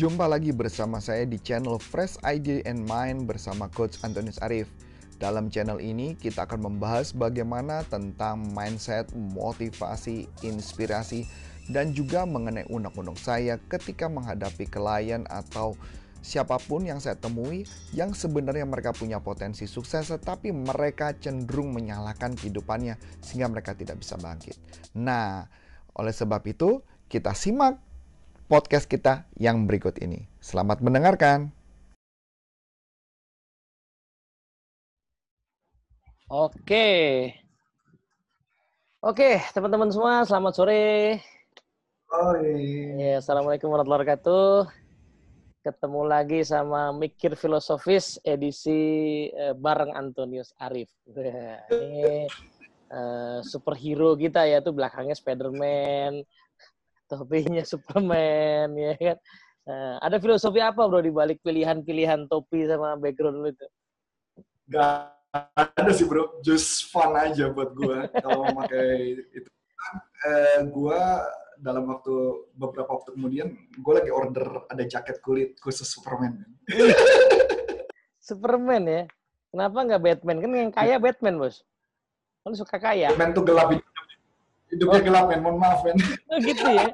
Jumpa lagi bersama saya di channel Fresh Idea and Mind bersama Coach Antonius Arif. Dalam channel ini kita akan membahas bagaimana tentang mindset, motivasi, inspirasi, dan juga mengenai undang-undang saya ketika menghadapi klien atau siapa pun yang saya temui yang sebenarnya mereka punya potensi sukses tetapi mereka cenderung menyalahkan kehidupannya sehingga mereka tidak bisa bangkit. Nah, oleh sebab itu kita simak podcast kita yang berikut ini. Selamat mendengarkan. Oke. Oke, teman-teman semua, selamat sore. Oh, Ya, Assalamualaikum warahmatullahi wabarakatuh. Ketemu lagi sama Mikir Filosofis edisi eh, bareng Antonius Arif. Ini eh, superhero kita ya tuh belakangnya Spiderman, topinya Superman ya kan. Nah, ada filosofi apa bro di balik pilihan-pilihan topi sama background lu itu? Gak ada sih bro, just fun aja buat gue kalau pakai itu. Eh, gue dalam waktu beberapa waktu kemudian gue lagi order ada jaket kulit khusus Superman. Superman ya? Kenapa nggak Batman? Kan yang kaya Batman bos. Kan suka kaya. Batman tuh gelap hidupnya gelap men, mohon maaf men. Oh gitu ya?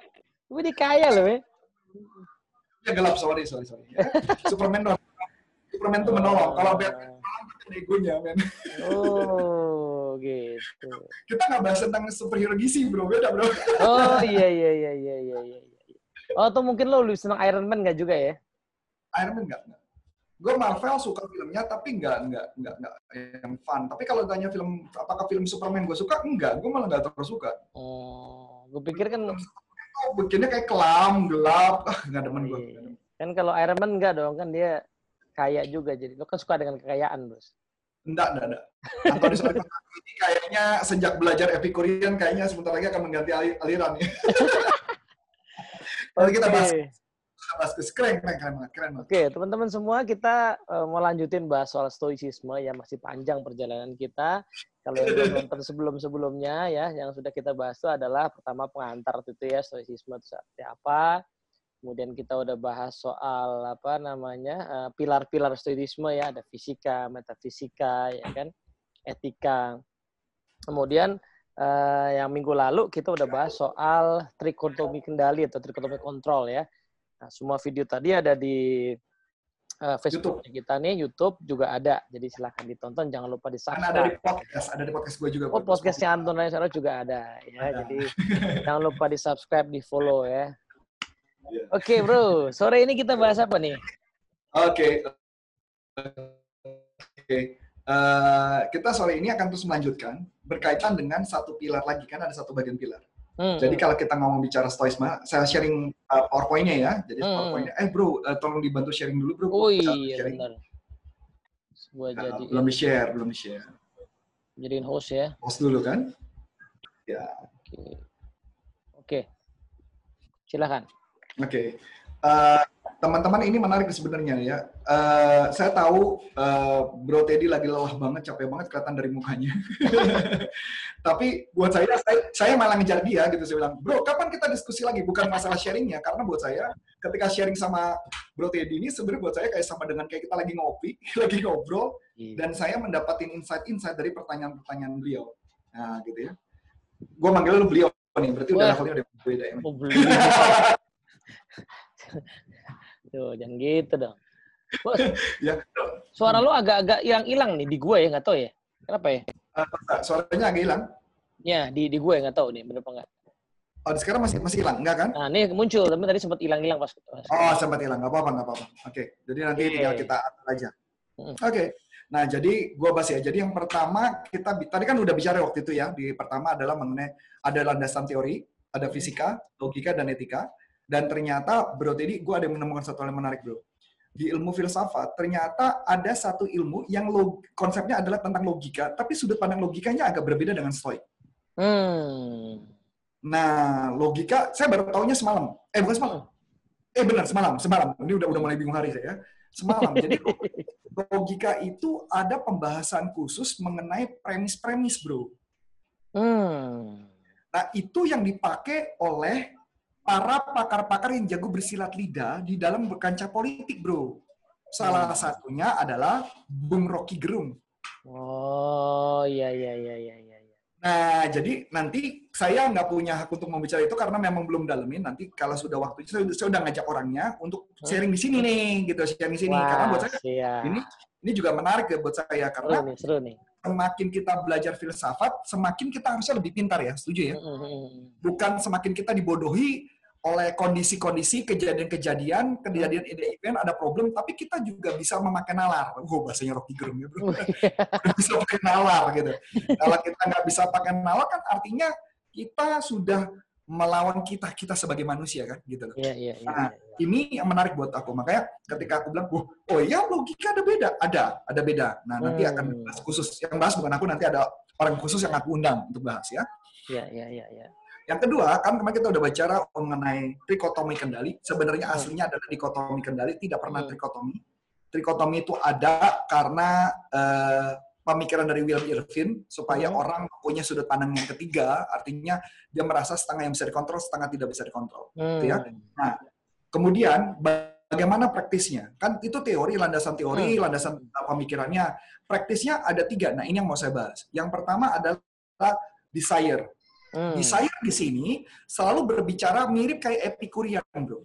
Gue di kaya loh ya. Hidupnya gelap, sorry, sorry, sorry. Superman tuh, Superman tuh menolong. Kalau Batman itu egonya men. Oh gitu. Kita nggak bahas tentang superhero DC bro, beda bro. Oh iya iya iya iya iya iya. Oh atau mungkin lo lebih senang Iron Man nggak juga ya? Iron Man nggak. Gue Marvel suka filmnya, tapi nggak nggak nggak nggak yang fun. Tapi kalau tanya film apakah film Superman gue suka, enggak. Gue malah nggak terlalu suka. Oh, gue pikir kan Oh, bikinnya kayak kelam, gelap, ah, nggak demen gue. Iya. kan kalau Iron Man enggak dong kan dia kaya juga jadi lo kan suka dengan kekayaan bos. Enggak, enggak, enggak. Antonius Arif ini kayaknya sejak belajar Epicurian kayaknya sebentar lagi akan mengganti ali- aliran ya. Lalu kita bahas, Keren, keren, keren keren. Oke, teman-teman semua kita eh, mau lanjutin bahas soal stoicisme ya masih panjang perjalanan kita. Kalau yang nonton sebelum-sebelumnya ya, yang sudah kita bahas itu adalah pertama pengantar itu ya stoicisme itu seperti apa. Kemudian kita udah bahas soal apa namanya eh, pilar-pilar stoicisme ya, ada fisika, metafisika, ya kan, etika. Kemudian eh, yang minggu lalu kita udah bahas soal trikotomi kendali atau trikotomi kontrol ya. Nah, semua video tadi ada di uh, Facebook kita nih, YouTube juga ada. Jadi silahkan ditonton, jangan lupa di Kan ada di subscribe. podcast, ada di podcast gue juga. Oh, podcastnya Anton Lansara juga ada. Ya, Ada. jadi jangan lupa di subscribe, di follow ya. Iya. Oke bro, sore ini kita bahas apa nih? Oke. Oke. Eh, kita sore ini akan terus melanjutkan berkaitan dengan satu pilar lagi kan ada satu bagian pilar. Hmm, Jadi kalau kita ngomong bicara stoisme, saya sharing uh, PowerPoint-nya ya. Jadi Hmm. PowerPoint-nya. Eh bro, uh, tolong dibantu sharing dulu bro. Oh iya sharing. benar. Gua Nah, jadi belum di-share, belum di-share. jadiin host ya. Post dulu kan? Ya, Oke. Oke. Silakan. oke. Eh, teman-teman ini menarik sebenarnya ya. Eh, saya tahu eh, Bro Teddy lagi lelah banget, capek banget kelihatan dari mukanya. Tapi buat saya, saya, saya malah ngejar dia gitu. Saya bilang, Bro, kapan kita diskusi lagi? Bukan masalah sharingnya, karena buat saya ketika sharing sama Bro Teddy ini sebenarnya buat saya kayak sama dengan kayak kita lagi ngopi, lagi ngobrol, dan saya mendapatin insight-insight dari pertanyaan-pertanyaan beliau. Nah, gitu ya. Gue manggil lu beliau nih, berarti udah levelnya udah beda ya. Oh. Tuh, jangan gitu dong. Bos, ya, suara lu agak-agak yang hilang nih di gue ya, nggak tahu ya. Kenapa ya? eh, suaranya agak hilang. Ya, di di gue nggak tahu nih, bener apa nggak. Oh, sekarang masih masih hilang, enggak kan? Nah, ini muncul, tapi tadi sempat hilang-hilang pas. pas- Oh, sempat hilang, nggak apa-apa, nggak apa-apa. Oke, jadi nanti Oke. tinggal kita atur aja. Hmm. Oke, nah jadi gua bahas ya. Jadi yang pertama kita tadi kan udah bicara waktu itu ya. Di pertama adalah mengenai ada landasan teori, ada fisika, logika dan etika. Dan ternyata bro Teddy, gua ada menemukan satu hal yang menarik bro. Di ilmu filsafat ternyata ada satu ilmu yang log- konsepnya adalah tentang logika, tapi sudut pandang logikanya agak berbeda dengan stoik. Hmm. Nah, logika saya baru tahunya semalam. Eh, bukan semalam. Eh, benar semalam, semalam. Ini udah udah mulai bingung hari saya. Semalam. Jadi logika itu ada pembahasan khusus mengenai premis-premis, Bro. Hmm. Nah, itu yang dipakai oleh para pakar-pakar yang jago bersilat lidah di dalam berkancah politik, bro. Salah Hmm. satunya adalah Bung Rocky Gerung. Oh, iya iya iya iya iya. iya. Nah, jadi nanti saya nggak punya hak untuk membicara itu karena memang belum dalemin. Nanti kalau sudah waktunya, saya, saya udah ngajak orangnya untuk sharing di sini nih, gitu, sharing di sini. Karena buat Wah, saya siap. ini ini juga menarik ya buat saya Seru karena nih, seru nih. semakin kita belajar filsafat, semakin kita harusnya lebih pintar ya, setuju ya? Mm, mm, mm. Bukan semakin kita dibodohi oleh kondisi-kondisi, kejadian-kejadian, kejadian event, ada problem, tapi kita juga bisa memakai nalar. Wow, bahasanya Rocky Gerung ya, bro. bisa pakai nalar gitu. Kalau kita nggak bisa pakai nalar kan artinya kita sudah melawan kita kita sebagai manusia kan gitu loh. Iya iya iya. Nah, iya. Ini yang menarik buat aku. Makanya ketika aku bilang, oh, oh iya logika ada beda, ada, ada beda. Nah nanti Hmm. akan bahas khusus. Yang bahas bukan aku, nanti ada orang khusus yang aku undang untuk bahas ya. Iya iya iya iya. Yang kedua, kan kemarin kita udah bicara mengenai trikotomi kendali. Sebenarnya Hmm. aslinya adalah dikotomi kendali, tidak pernah Hmm. trikotomi. Trikotomi itu ada karena eh, pemikiran dari William Irvin supaya Hmm. orang punya sudut pandang yang ketiga, artinya dia merasa setengah yang bisa dikontrol, setengah tidak bisa dikontrol. Hmm. ya. Kemudian bagaimana praktisnya? Kan itu teori, landasan teori, landasan pemikirannya. Praktisnya ada tiga. Nah ini yang mau saya bahas. Yang pertama adalah desire. Hmm. Desire di sini selalu berbicara mirip kayak Epicurian, bro.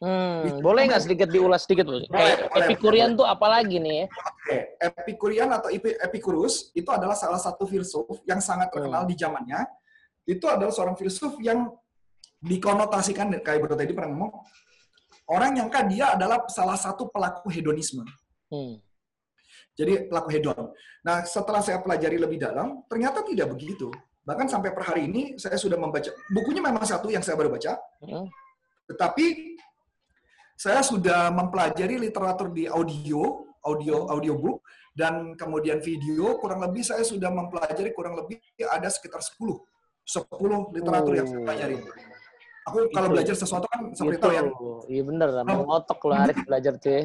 Hmm. Boleh nggak sedikit diulas sedikit, Kayak boleh. Epikurian tuh apa lagi nih ya? Oke, Epicurian atau Epi- Epicurus itu adalah salah satu filsuf yang sangat terkenal di zamannya. Itu adalah seorang filsuf yang dikonotasikan kayak Bro tadi pernah ngomong orang yang kan dia adalah salah satu pelaku hedonisme. Hmm. Jadi pelaku hedon. Nah, setelah saya pelajari lebih dalam, ternyata tidak begitu. Bahkan sampai per hari ini saya sudah membaca bukunya memang satu yang saya baru baca, Hmm. tetapi saya sudah mempelajari literatur di audio, audio audiobook dan kemudian video kurang lebih saya sudah mempelajari kurang lebih ada sekitar 10 10 literatur yang saya Oh. pelajari. Aku kalau Itu. belajar sesuatu kan seperti tahu yang Iya bener, sampai Oh. ngelotok lo Arif belajar tuh ya.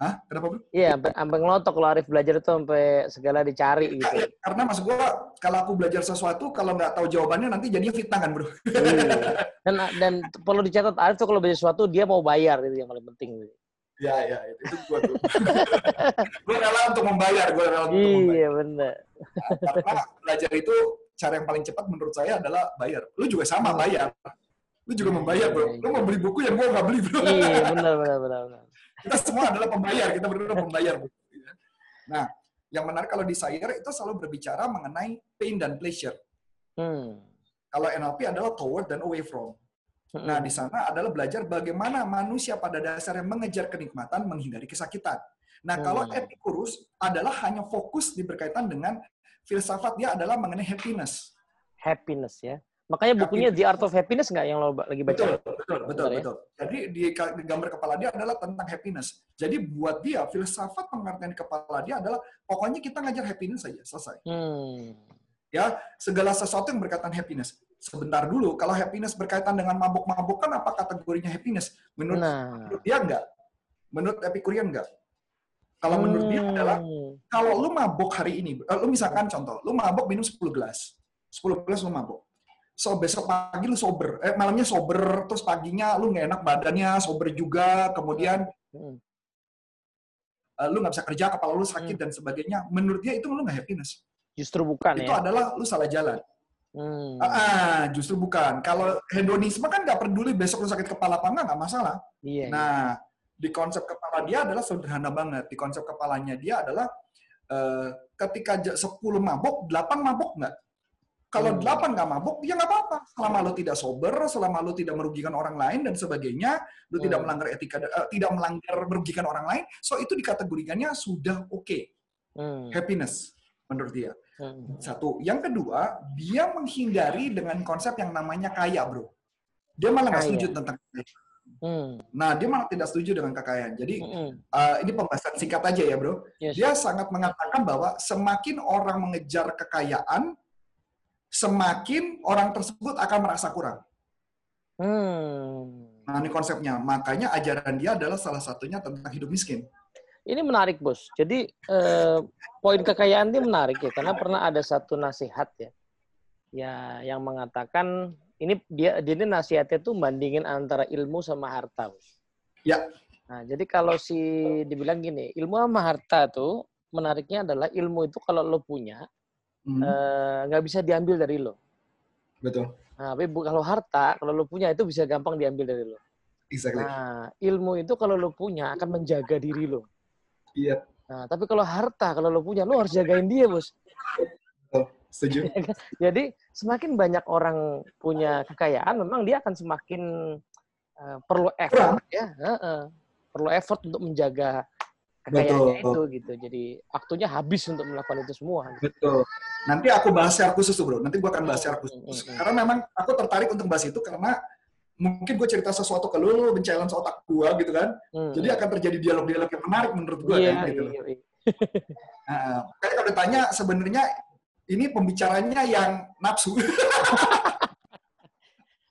Hah? Kenapa, Bro? Iya, sampai, ngelotok lo Arif belajar tuh sampai segala dicari gitu. Karena maksud gua kalau aku belajar sesuatu kalau nggak tahu jawabannya nanti jadinya fitnah kan, Bro. Iya. Dan dan perlu dicatat Arif tuh kalau belajar sesuatu dia mau bayar itu yang paling penting. gitu. Ya, ya, itu, itu gua tuh. gua rela untuk membayar, gua rela untuk membayar. Iya bener. Karena belajar itu cara yang paling cepat menurut saya adalah bayar. Lu juga sama bayar. Lu juga membayar, bro. Lu mau beli buku yang gua nggak beli, bro. Iya bener bener bener. bener. Kita semua adalah pembayar. Kita berdua pembayar. Nah, yang menarik kalau desire itu selalu berbicara mengenai pain dan pleasure. Hmm. Kalau NLP adalah toward dan away from. Hmm. Nah, di sana adalah belajar bagaimana manusia pada dasarnya mengejar kenikmatan, menghindari kesakitan. Nah, kalau Hmm. Epicurus adalah hanya fokus di berkaitan dengan filsafat dia adalah mengenai happiness. happiness ya. Makanya bukunya The Art of Happiness nggak yang lo lagi baca? Betul, betul, betul, Betul ya? betul. Jadi di, di gambar kepala dia adalah tentang happiness. Jadi buat dia filsafat pengertian kepala dia adalah pokoknya kita ngajar happiness saja, selesai. Hmm. Ya, segala sesuatu yang berkaitan happiness. Sebentar dulu, kalau happiness berkaitan dengan mabuk-mabukan apa kategorinya happiness? Menurut, Nah. menurut dia enggak. Menurut Epicurian enggak. Kalau menurut dia adalah Hmm. kalau lu mabuk hari ini, eh, lu misalkan contoh, lu mabuk minum 10 gelas. 10 gelas lu mabuk. So besok pagi lu sober, eh malamnya sober, terus paginya lu nggak enak badannya, sober juga, kemudian Hmm. eh, lu nggak bisa kerja, kepala lu sakit Hmm. dan sebagainya. Menurut dia itu lu nggak happiness. Justru bukan itu ya. adalah lu salah jalan. Hmm. Ah, justru bukan. Kalau hedonisme kan nggak peduli besok lu sakit kepala apa enggak, nggak masalah. Iya. Nah, di konsep kepala dia adalah sederhana banget. Di konsep kepalanya dia adalah eh, ketika j- 10 mabok, 8 mabok nggak? Kalau Hmm. 8 nggak mabok, ya nggak apa-apa. Selama lo tidak sober, selama lo tidak merugikan orang lain dan sebagainya, lo tidak Hmm. melanggar etika, eh, tidak melanggar merugikan orang lain, so itu dikategorikannya sudah oke, Hmm. happiness menurut dia. Hmm. Satu. Yang kedua, dia menghindari dengan konsep yang namanya kaya, bro. Dia malah nggak setuju tentang kaya. Hmm. Nah, dia malah tidak setuju dengan kekayaan. Jadi, Hmm. uh, ini pembahasan singkat aja ya, bro. Yes. Dia sangat mengatakan bahwa semakin orang mengejar kekayaan, semakin orang tersebut akan merasa kurang. Hmm. Nah, ini konsepnya. Makanya ajaran dia adalah salah satunya tentang hidup miskin. Ini menarik, Bos. Jadi eh, poin kekayaan ini menarik ya, karena pernah ada satu nasihat ya, ya yang mengatakan ini dia dia ini nasihatnya tuh bandingin antara ilmu sama harta. Bos. Ya. Nah, jadi kalau si dibilang gini, ilmu sama harta tuh menariknya adalah ilmu itu kalau lo punya Hmm, eh, nggak bisa diambil dari lo. betul. Nah, tapi kalau harta kalau lo punya itu bisa gampang diambil dari lo. Exactly. Nah, ilmu itu kalau lo punya akan menjaga diri lo. Iya, Nah, tapi kalau harta kalau lo punya lo harus jagain dia, Bos. setuju. Jadi semakin banyak orang punya kekayaan, memang dia akan semakin eh, perlu effort ya, Heeh. perlu effort untuk menjaga kekayaannya Betul. itu gitu. Jadi waktunya habis untuk melakukan itu semua. Betul. Nanti aku bahas secara khusus tuh, bro. Nanti gue akan bahas secara khusus. Hmm, hmm, hmm. Karena memang aku tertarik untuk bahas itu karena mungkin gue cerita sesuatu ke lu, lu men-challenge otak gue gitu kan. Hmm, Jadi akan terjadi dialog-dialog yang menarik menurut gue iya, kan. Gitu. loh. iya, iya. Nah, kayak kalau ditanya sebenarnya ini pembicaranya yang nafsu.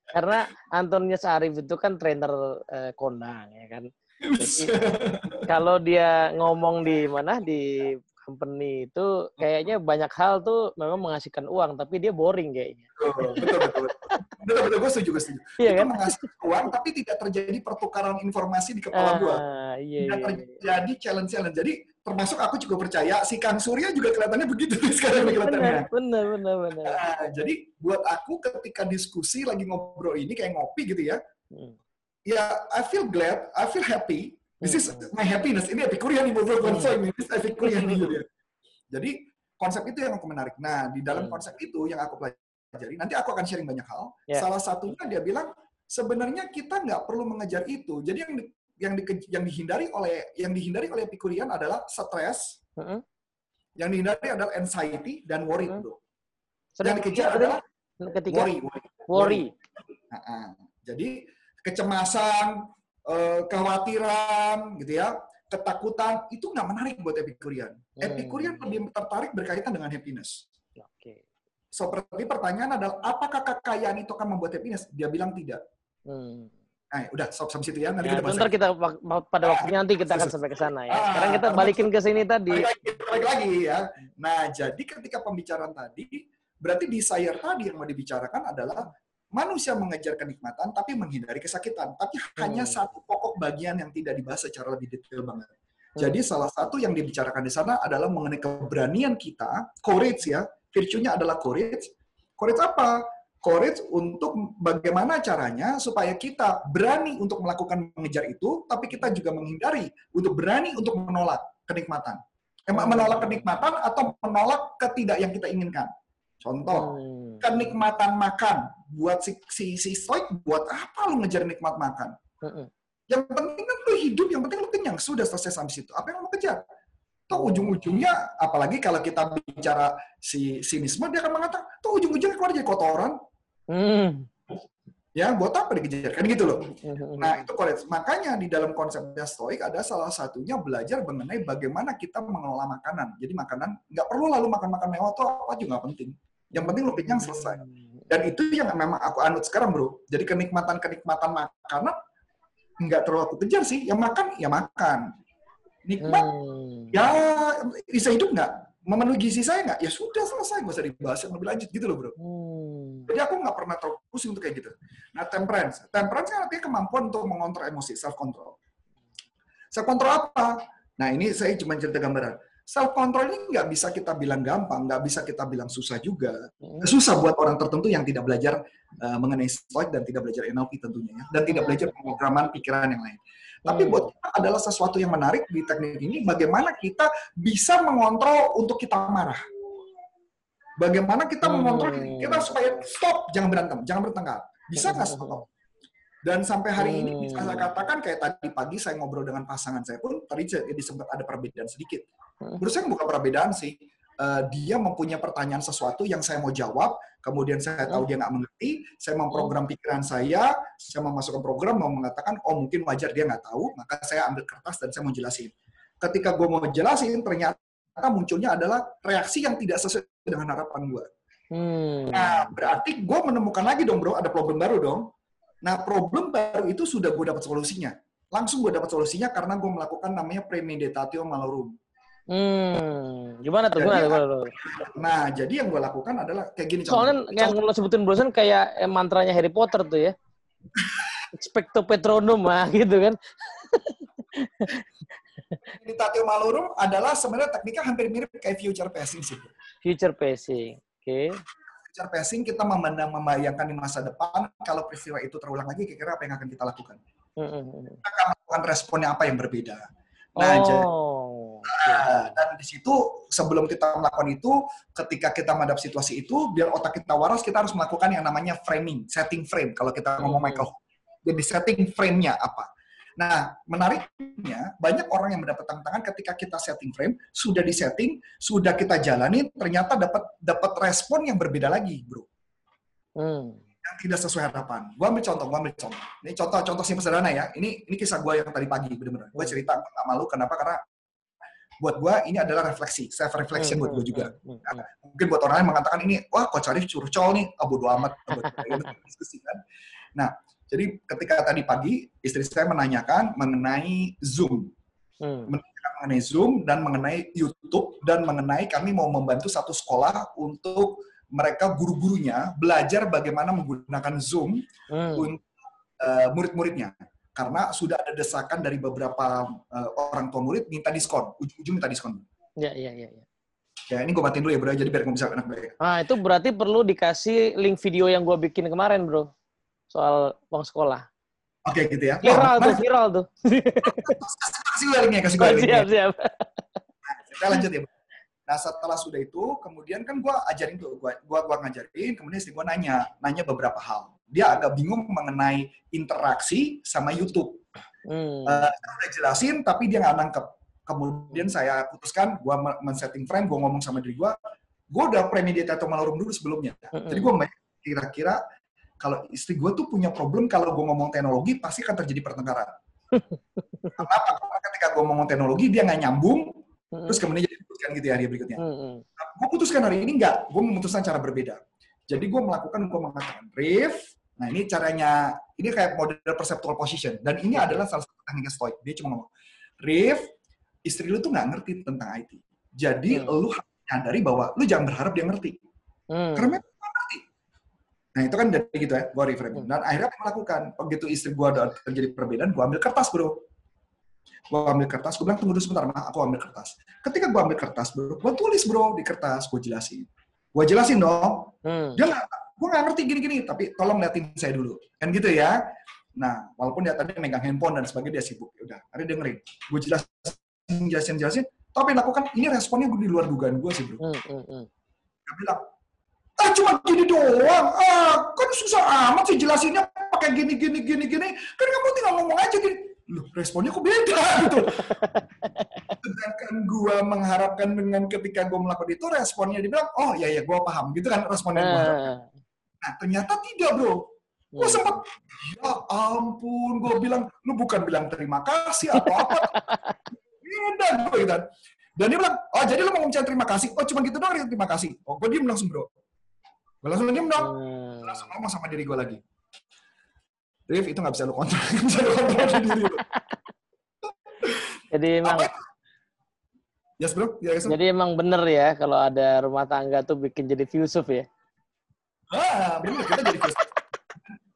Karena Antonius Arif itu kan trainer eh, kondang ya kan. Jadi kalau dia ngomong di mana di company itu kayaknya banyak hal tuh memang menghasilkan uang tapi dia boring kayaknya. betul, betul, betul. Betul, betul, gue setuju, gue setuju. Iya itu kan? menghasilkan uang, tapi tidak terjadi pertukaran informasi di kepala gue. Ah, iya, Tidak iya, iya. terjadi challenge-challenge. Jadi termasuk aku juga percaya si Kang Surya juga kelihatannya begitu sekarang nih kelihatannya. Benar, benar, benar, benar. Nah, jadi buat aku ketika diskusi lagi ngobrol ini kayak ngopi gitu ya, Hmm. ya I feel glad, I feel happy. This is Hmm. my happiness. Ini Epicurian nih, bro. Hmm. Konsep ini, nih. gitu ya. Jadi konsep itu yang aku menarik. Nah, di dalam Hmm. konsep itu yang aku pelajari, nanti aku akan sharing banyak hal. Ya. Salah satunya dia bilang sebenarnya kita nggak perlu mengejar itu. Jadi yang di, yang, di- yang dihindari oleh yang dihindari oleh Epicurian adalah stres, Mm-mm. yang dihindari adalah anxiety dan worry, Hmm. bro. Sedang Yang dikejar adalah Ketiga, worry, worry. worry. Nah, ah. jadi kecemasan, eh, kekhawatiran, gitu ya, ketakutan itu nggak menarik buat Epicurian. Hmm. Epicurian lebih tertarik berkaitan dengan happiness. Oke. Seperti pertanyaan adalah apakah kekayaan itu akan membuat happiness? Dia bilang tidak. Hmm. Nah, udah stop sampai situ ya. Nanti Ya, kita bentar kita pada waktunya nanti kita akan sampai ke sana ya. Ah, Sekarang kita balikin ke sini tadi. Balik lagi, balik lagi ya. Nah, jadi ketika pembicaraan tadi, berarti desire tadi yang mau dibicarakan adalah manusia mengejar kenikmatan tapi menghindari kesakitan. Tapi hanya Hmm. satu pokok bagian yang tidak dibahas secara lebih detail banget. Hmm. Jadi salah satu yang dibicarakan di sana adalah mengenai keberanian kita, courage ya. Virtue-nya adalah courage. Courage apa? Courage untuk bagaimana caranya supaya kita berani untuk melakukan mengejar itu, tapi kita juga menghindari untuk berani untuk menolak kenikmatan. Emang menolak kenikmatan atau menolak ketidak yang kita inginkan. Contoh, Hmm. Kenikmatan makan. Buat si, si, si stoik, buat apa lu ngejar nikmat makan? Yang penting kan lu hidup, yang penting lu kenyang. Sudah selesai sampai situ. Apa yang lu kejar? Tuh ujung-ujungnya, apalagi kalau kita bicara si sinisme, dia akan mengatakan, tuh ujung-ujungnya keluar jadi kotoran. Hmm. Ya, buat apa dikejar? Kan gitu loh. Nah, itu correct. Makanya di dalam konsepnya stoik ada salah satunya belajar mengenai bagaimana kita mengelola makanan. Jadi makanan nggak perlu lalu makan-makan mewah tuh apa juga penting. Yang penting lu kenyang selesai. Dan itu yang memang aku anut sekarang, bro. Jadi kenikmatan-kenikmatan makanan nggak terlalu aku kejar sih. Yang makan, ya makan. Nikmat, Hmm. ya bisa hidup nggak? Memenuhi gizi saya nggak? Ya sudah selesai, nggak usah dibahas yang lebih lanjut gitu loh, bro. Hmm. Jadi aku nggak pernah terlalu pusing untuk kayak gitu. Nah, temperance. Temperance kan artinya kemampuan untuk mengontrol emosi, self-control. Self-control apa? Nah, ini saya cuma cerita gambaran. Self-control ini nggak bisa kita bilang gampang, nggak bisa kita bilang susah juga. Hmm. Susah buat orang tertentu yang tidak belajar uh, mengenai stoik dan tidak belajar NLP tentunya, ya. dan tidak belajar pemrograman pikiran yang lain. Tapi Hmm. buat kita adalah sesuatu yang menarik di teknik ini, bagaimana kita bisa mengontrol untuk kita marah. Bagaimana kita mengontrol kita supaya stop, jangan berantem, jangan bertengkar. Bisa nggak stop? Dan sampai hari ini Hmm. bisa saya katakan kayak tadi pagi saya ngobrol dengan pasangan saya pun tadi disebut ada perbedaan sedikit. Hmm. Menurut saya bukan perbedaan sih. Eh, dia mempunyai pertanyaan sesuatu yang saya mau jawab, kemudian saya tahu dia nggak mengerti, saya memprogram pikiran saya, saya memasukkan program mau mengatakan, oh mungkin wajar dia nggak tahu, maka saya ambil kertas dan saya mau jelasin. Ketika gue mau jelasin, ternyata munculnya adalah reaksi yang tidak sesuai dengan harapan gue. Hmm. Nah, berarti gue menemukan lagi dong bro, ada problem baru dong. Nah, problem baru itu sudah gue dapat solusinya. Langsung gue dapat solusinya karena gue melakukan namanya premeditatio malorum. Hmm, gimana tuh? Jadi, Gimana, gimana tuh? Nah, jadi yang gue lakukan adalah kayak gini. Soalnya contoh. yang lo sebutin barusan kayak eh, mantranya Harry Potter tuh ya. Expecto Patronum ah gitu kan. meditatio malorum adalah sebenarnya tekniknya hampir mirip kayak future pacing sih. Future pacing. Oke. Future pacing kita memandang membayangkan di masa depan kalau peristiwa itu terulang lagi kira-kira apa yang akan kita lakukan. Hmm, hmm, hmm. Kita akan melakukan responnya apa yang berbeda. Nah, jadi Oh. Nah, dan di situ sebelum kita melakukan itu, ketika kita menghadap situasi itu, biar otak kita waras, kita harus melakukan yang namanya framing, setting frame. Kalau kita ngomong Hmm. Michael, jadi setting frame-nya apa? Nah, menariknya banyak orang yang mendapat tantangan ketika kita setting frame, sudah di setting, sudah kita jalani, ternyata dapat dapat respon yang berbeda lagi, bro Hmm. yang tidak sesuai harapan. Gua ambil contoh, gua ambil contoh. Ini contoh-contoh simpel sederhana ya. Ini ini kisah gua yang tadi pagi bener-bener. Gua cerita gua nggak malu kenapa karena buat gua ini adalah refleksi, self reflection buat gua juga. Hmm, hmm, hmm. Mungkin buat orang lain mengatakan ini, wah Coach Arif curcol nih, bodo amat. Buat kan. Nah, jadi ketika tadi pagi istri saya menanyakan mengenai Zoom, Hmm. mengenai Zoom dan mengenai YouTube dan mengenai kami mau membantu satu sekolah untuk mereka guru-gurunya belajar bagaimana menggunakan Zoom Hmm. untuk uh, murid-muridnya karena sudah ada desakan dari beberapa uh, orang tua murid minta diskon ujung-ujung minta diskon Ya, ya, ya, ya. ya ini gue matiin dulu ya bro jadi biar gue bisa enak baik Nah, itu berarti perlu dikasih link video yang gua bikin kemarin, Bro. Soal uang sekolah. oke gitu ya Viral Wah, tuh, menarik. viral tuh. kasih gue linknya kasih gue linknya siap, siap. kita lanjut ya nah setelah sudah itu kemudian kan gue ajarin tuh gue gua, gua ngajarin kemudian istri gue nanya nanya beberapa hal dia agak bingung mengenai interaksi sama YouTube Hmm. Eh, saya udah jelasin tapi dia nggak nangkep kemudian saya putuskan gue men-setting frame gue ngomong sama diri gue gue udah premeditato malorum dulu sebelumnya Mm-mm. jadi gue kira-kira kalau istri gue tuh punya problem kalau gue ngomong teknologi pasti akan terjadi pertengkaran kenapa karena ketika gue ngomong teknologi dia nggak nyambung Hmm. terus kemudian jadi putuskan gitu ya hari berikutnya Hmm, hmm. gue putuskan hari ini enggak, gue memutuskan cara berbeda. Jadi gue melakukan, gue mengatakan brief. Nah ini caranya, ini kayak model perceptual position. Dan ini adalah salah satu teknik stoik. Dia cuma ngomong, Rif, istri lu tuh nggak ngerti tentang IT. Jadi Hmm. lu harus nyadari bahwa lu jangan berharap dia ngerti. Hmm. Karena nggak. Nah itu kan dari gitu ya, gue reframing. Dan akhirnya aku melakukan. Begitu istri gue ada terjadi perbedaan, gue ambil kertas bro. Gue ambil kertas, gue bilang tunggu dulu sebentar, mah aku ambil kertas. Ketika gue ambil kertas bro, gue tulis bro di kertas, gue jelasin. Gue jelasin dong, Hmm. dia nggak, gue nggak ngerti gini-gini, tapi tolong liatin saya dulu. Kan gitu ya. Nah, walaupun dia tadi megang handphone dan sebagainya dia sibuk. Ya udah, hari dengerin. Gue jelasin, jelasin, jelasin. Tapi lakukan, ini responnya gue di luar dugaan gue sih bro. Hmm, hmm, hmm. Dia bilang, ah cuma gini doang, ah kan susah amat sih jelasinnya pakai gini gini gini gini, kan kamu tinggal ngomong aja gini. Loh, responnya kok beda gitu. Sedangkan gua mengharapkan dengan ketika gua melakukan itu responnya dibilang, oh iya iya gua paham gitu kan responnya gua. harapkan. Nah. Ternyata tidak bro. Gua Hmm. sempat, ya ampun, gua bilang, lu bukan bilang terima kasih atau apa. Beda gua gitu. kan. Dan dia bilang, oh jadi lu mau ngucapin terima kasih? Oh cuma gitu doang terima kasih. Oh gua diem langsung bro. Gua langsung diem dong. Hmm. Langsung ngomong sama diri gua lagi. Rif, itu nggak bisa lu kontrol. Nggak bisa lu kontrol sendiri. lu. Jadi emang Apa? Yes bro, ya yes, bro. jadi emang bener ya kalau ada rumah tangga tuh bikin jadi filsuf ya. Ah, bener, kita jadi filsuf.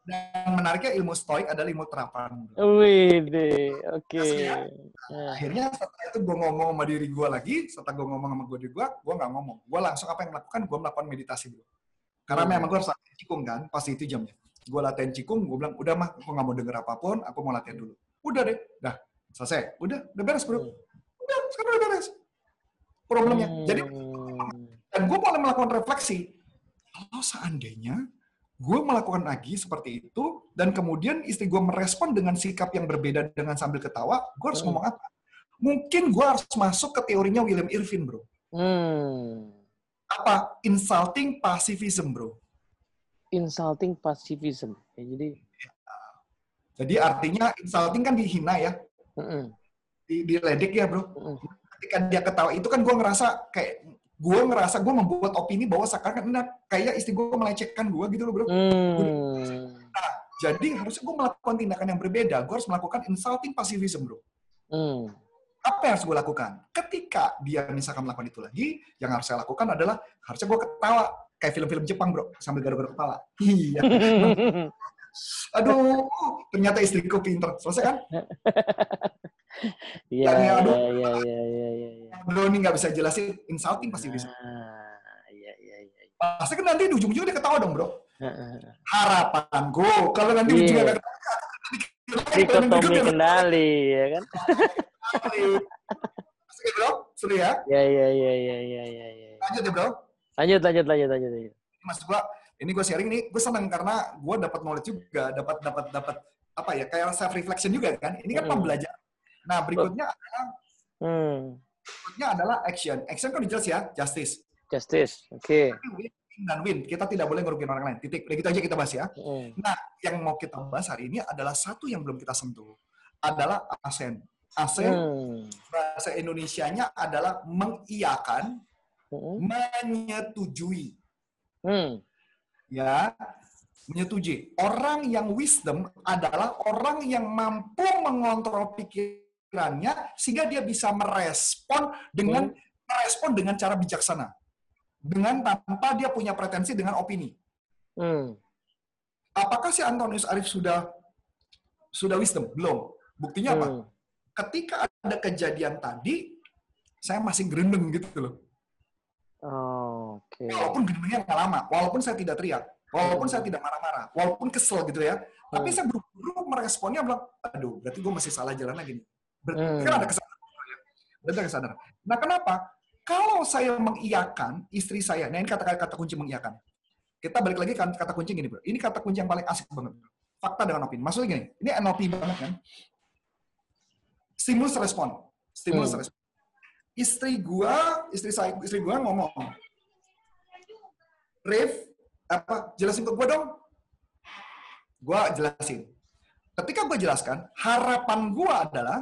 Dan menariknya ilmu stoik adalah ilmu terapan. Wih, deh. oke. Iya. Nah, Akhirnya setelah itu gue ngomong sama diri gue lagi, setelah gue ngomong sama gue diri gue, gue nggak ngomong. Gue langsung apa yang melakukan, gue melakukan meditasi dulu. Karena Hmm. memang gue harus latihan cikung kan, pasti itu jamnya. Gue latihan cikung, gue bilang, udah mah, aku nggak mau denger apa pun, aku mau latihan dulu. Udah deh, dah, selesai. Udah, udah beres bro. Udah, sekarang udah beres. Problemnya. Jadi, hmm. dan gue mulai melakukan refleksi. Kalau seandainya gue melakukan lagi seperti itu, dan kemudian istri gue merespon dengan sikap yang berbeda dengan sambil ketawa, gue harus Hmm. ngomong apa? Mungkin gue harus masuk ke teorinya William Irvin, bro. Hmm. Apa? Insulting pacifism, bro. Insulting pacifism. Ya, jadi Jadi artinya insulting kan dihina ya, mm-mm, di, diledek ya, bro. mm-mm. Ketika dia ketawa itu kan gue ngerasa kayak gue ngerasa gue membuat opini bahwa seakan kan kayak istri gue melecehkan gue gitu loh, bro. Hmm. Jadi harusnya gue melakukan tindakan yang berbeda. Gue harus melakukan insulting pacifism, bro. Hmm. Apa yang harus gue lakukan? Ketika dia misalkan melakukan itu lagi, yang harus saya lakukan adalah harusnya gue ketawa kayak film-film Jepang bro sambil garuk-garuk kepala. Iya. Aduh, ternyata istriku pinter. Selesai kan? Iya, ya, iya, aduh. iya, iya, iya, iya, iya. Bro ini nggak bisa jelasin, insulting pasti bisa. Ah, iya, iya, iya. Pasti kan nanti di ujung-ujungnya dia ketawa dong bro. Harapanku, kalau nanti Iya. ujungnya nggak ketawa, Dikotomi kendali, ya kan? Oke bro, seru ya. Iya, iya, iya, iya, iya, iya, iya. Lanjut ya bro. Lanjut, lanjut, lanjut, lanjut, lanjut. Mas gua, ini gue sharing nih, gue seneng karena gue dapat knowledge juga, dapat dapat dapat apa ya, kayak self reflection juga kan. Ini kan Mm. pembelajaran. Nah berikutnya Hmm. berikutnya adalah action. Action kan udah jelas ya, justice. Justice. Oke. Tapi win dan win. Kita tidak boleh ngerugiin orang lain. Titik. Udah gitu aja kita bahas ya. Hmm. Nah, yang mau kita bahas hari ini adalah satu yang belum kita sentuh. Adalah ASEN. ASEN Hmm. bahasa Indonesianya adalah mengiyakan, Hmm. menyetujui. Hmm. Ya, menyetujui. Orang yang wisdom adalah orang yang mampu mengontrol pikirannya sehingga dia bisa merespon dengan merespon dengan cara bijaksana. Dengan tanpa dia punya pretensi dengan opini. Hmm. Apakah si Antonius Arif sudah sudah wisdom? Belum. Buktinya apa? Hmm. Ketika ada kejadian tadi, saya masih gerendeng gitu loh. Oh, Oke. Walaupun gerendengnya nggak lama, walaupun saya tidak teriak, walaupun Hmm. saya tidak marah-marah, walaupun kesel gitu ya. Tapi Hmm. saya buru-buru meresponnya bilang, aduh, berarti gue masih salah jalan lagi nih. Berarti Hmm. kan ada kesadaran. ya. Berarti ada kesadaran. Nah, kenapa? Kalau saya mengiyakan istri saya, nah ini kata kata kunci mengiyakan. Kita balik lagi kan kata kunci gini, bro. Ini kata kunci yang paling asik banget. Bro. Fakta dengan opini. Maksudnya gini, ini NLP banget kan. Stimulus respon. Stimulus Hmm. respon. Istri gua, istri saya, istri gua ngomong, Rif, apa jelasin ke gua dong. Gua jelasin. Ketika gua jelaskan, harapan gua adalah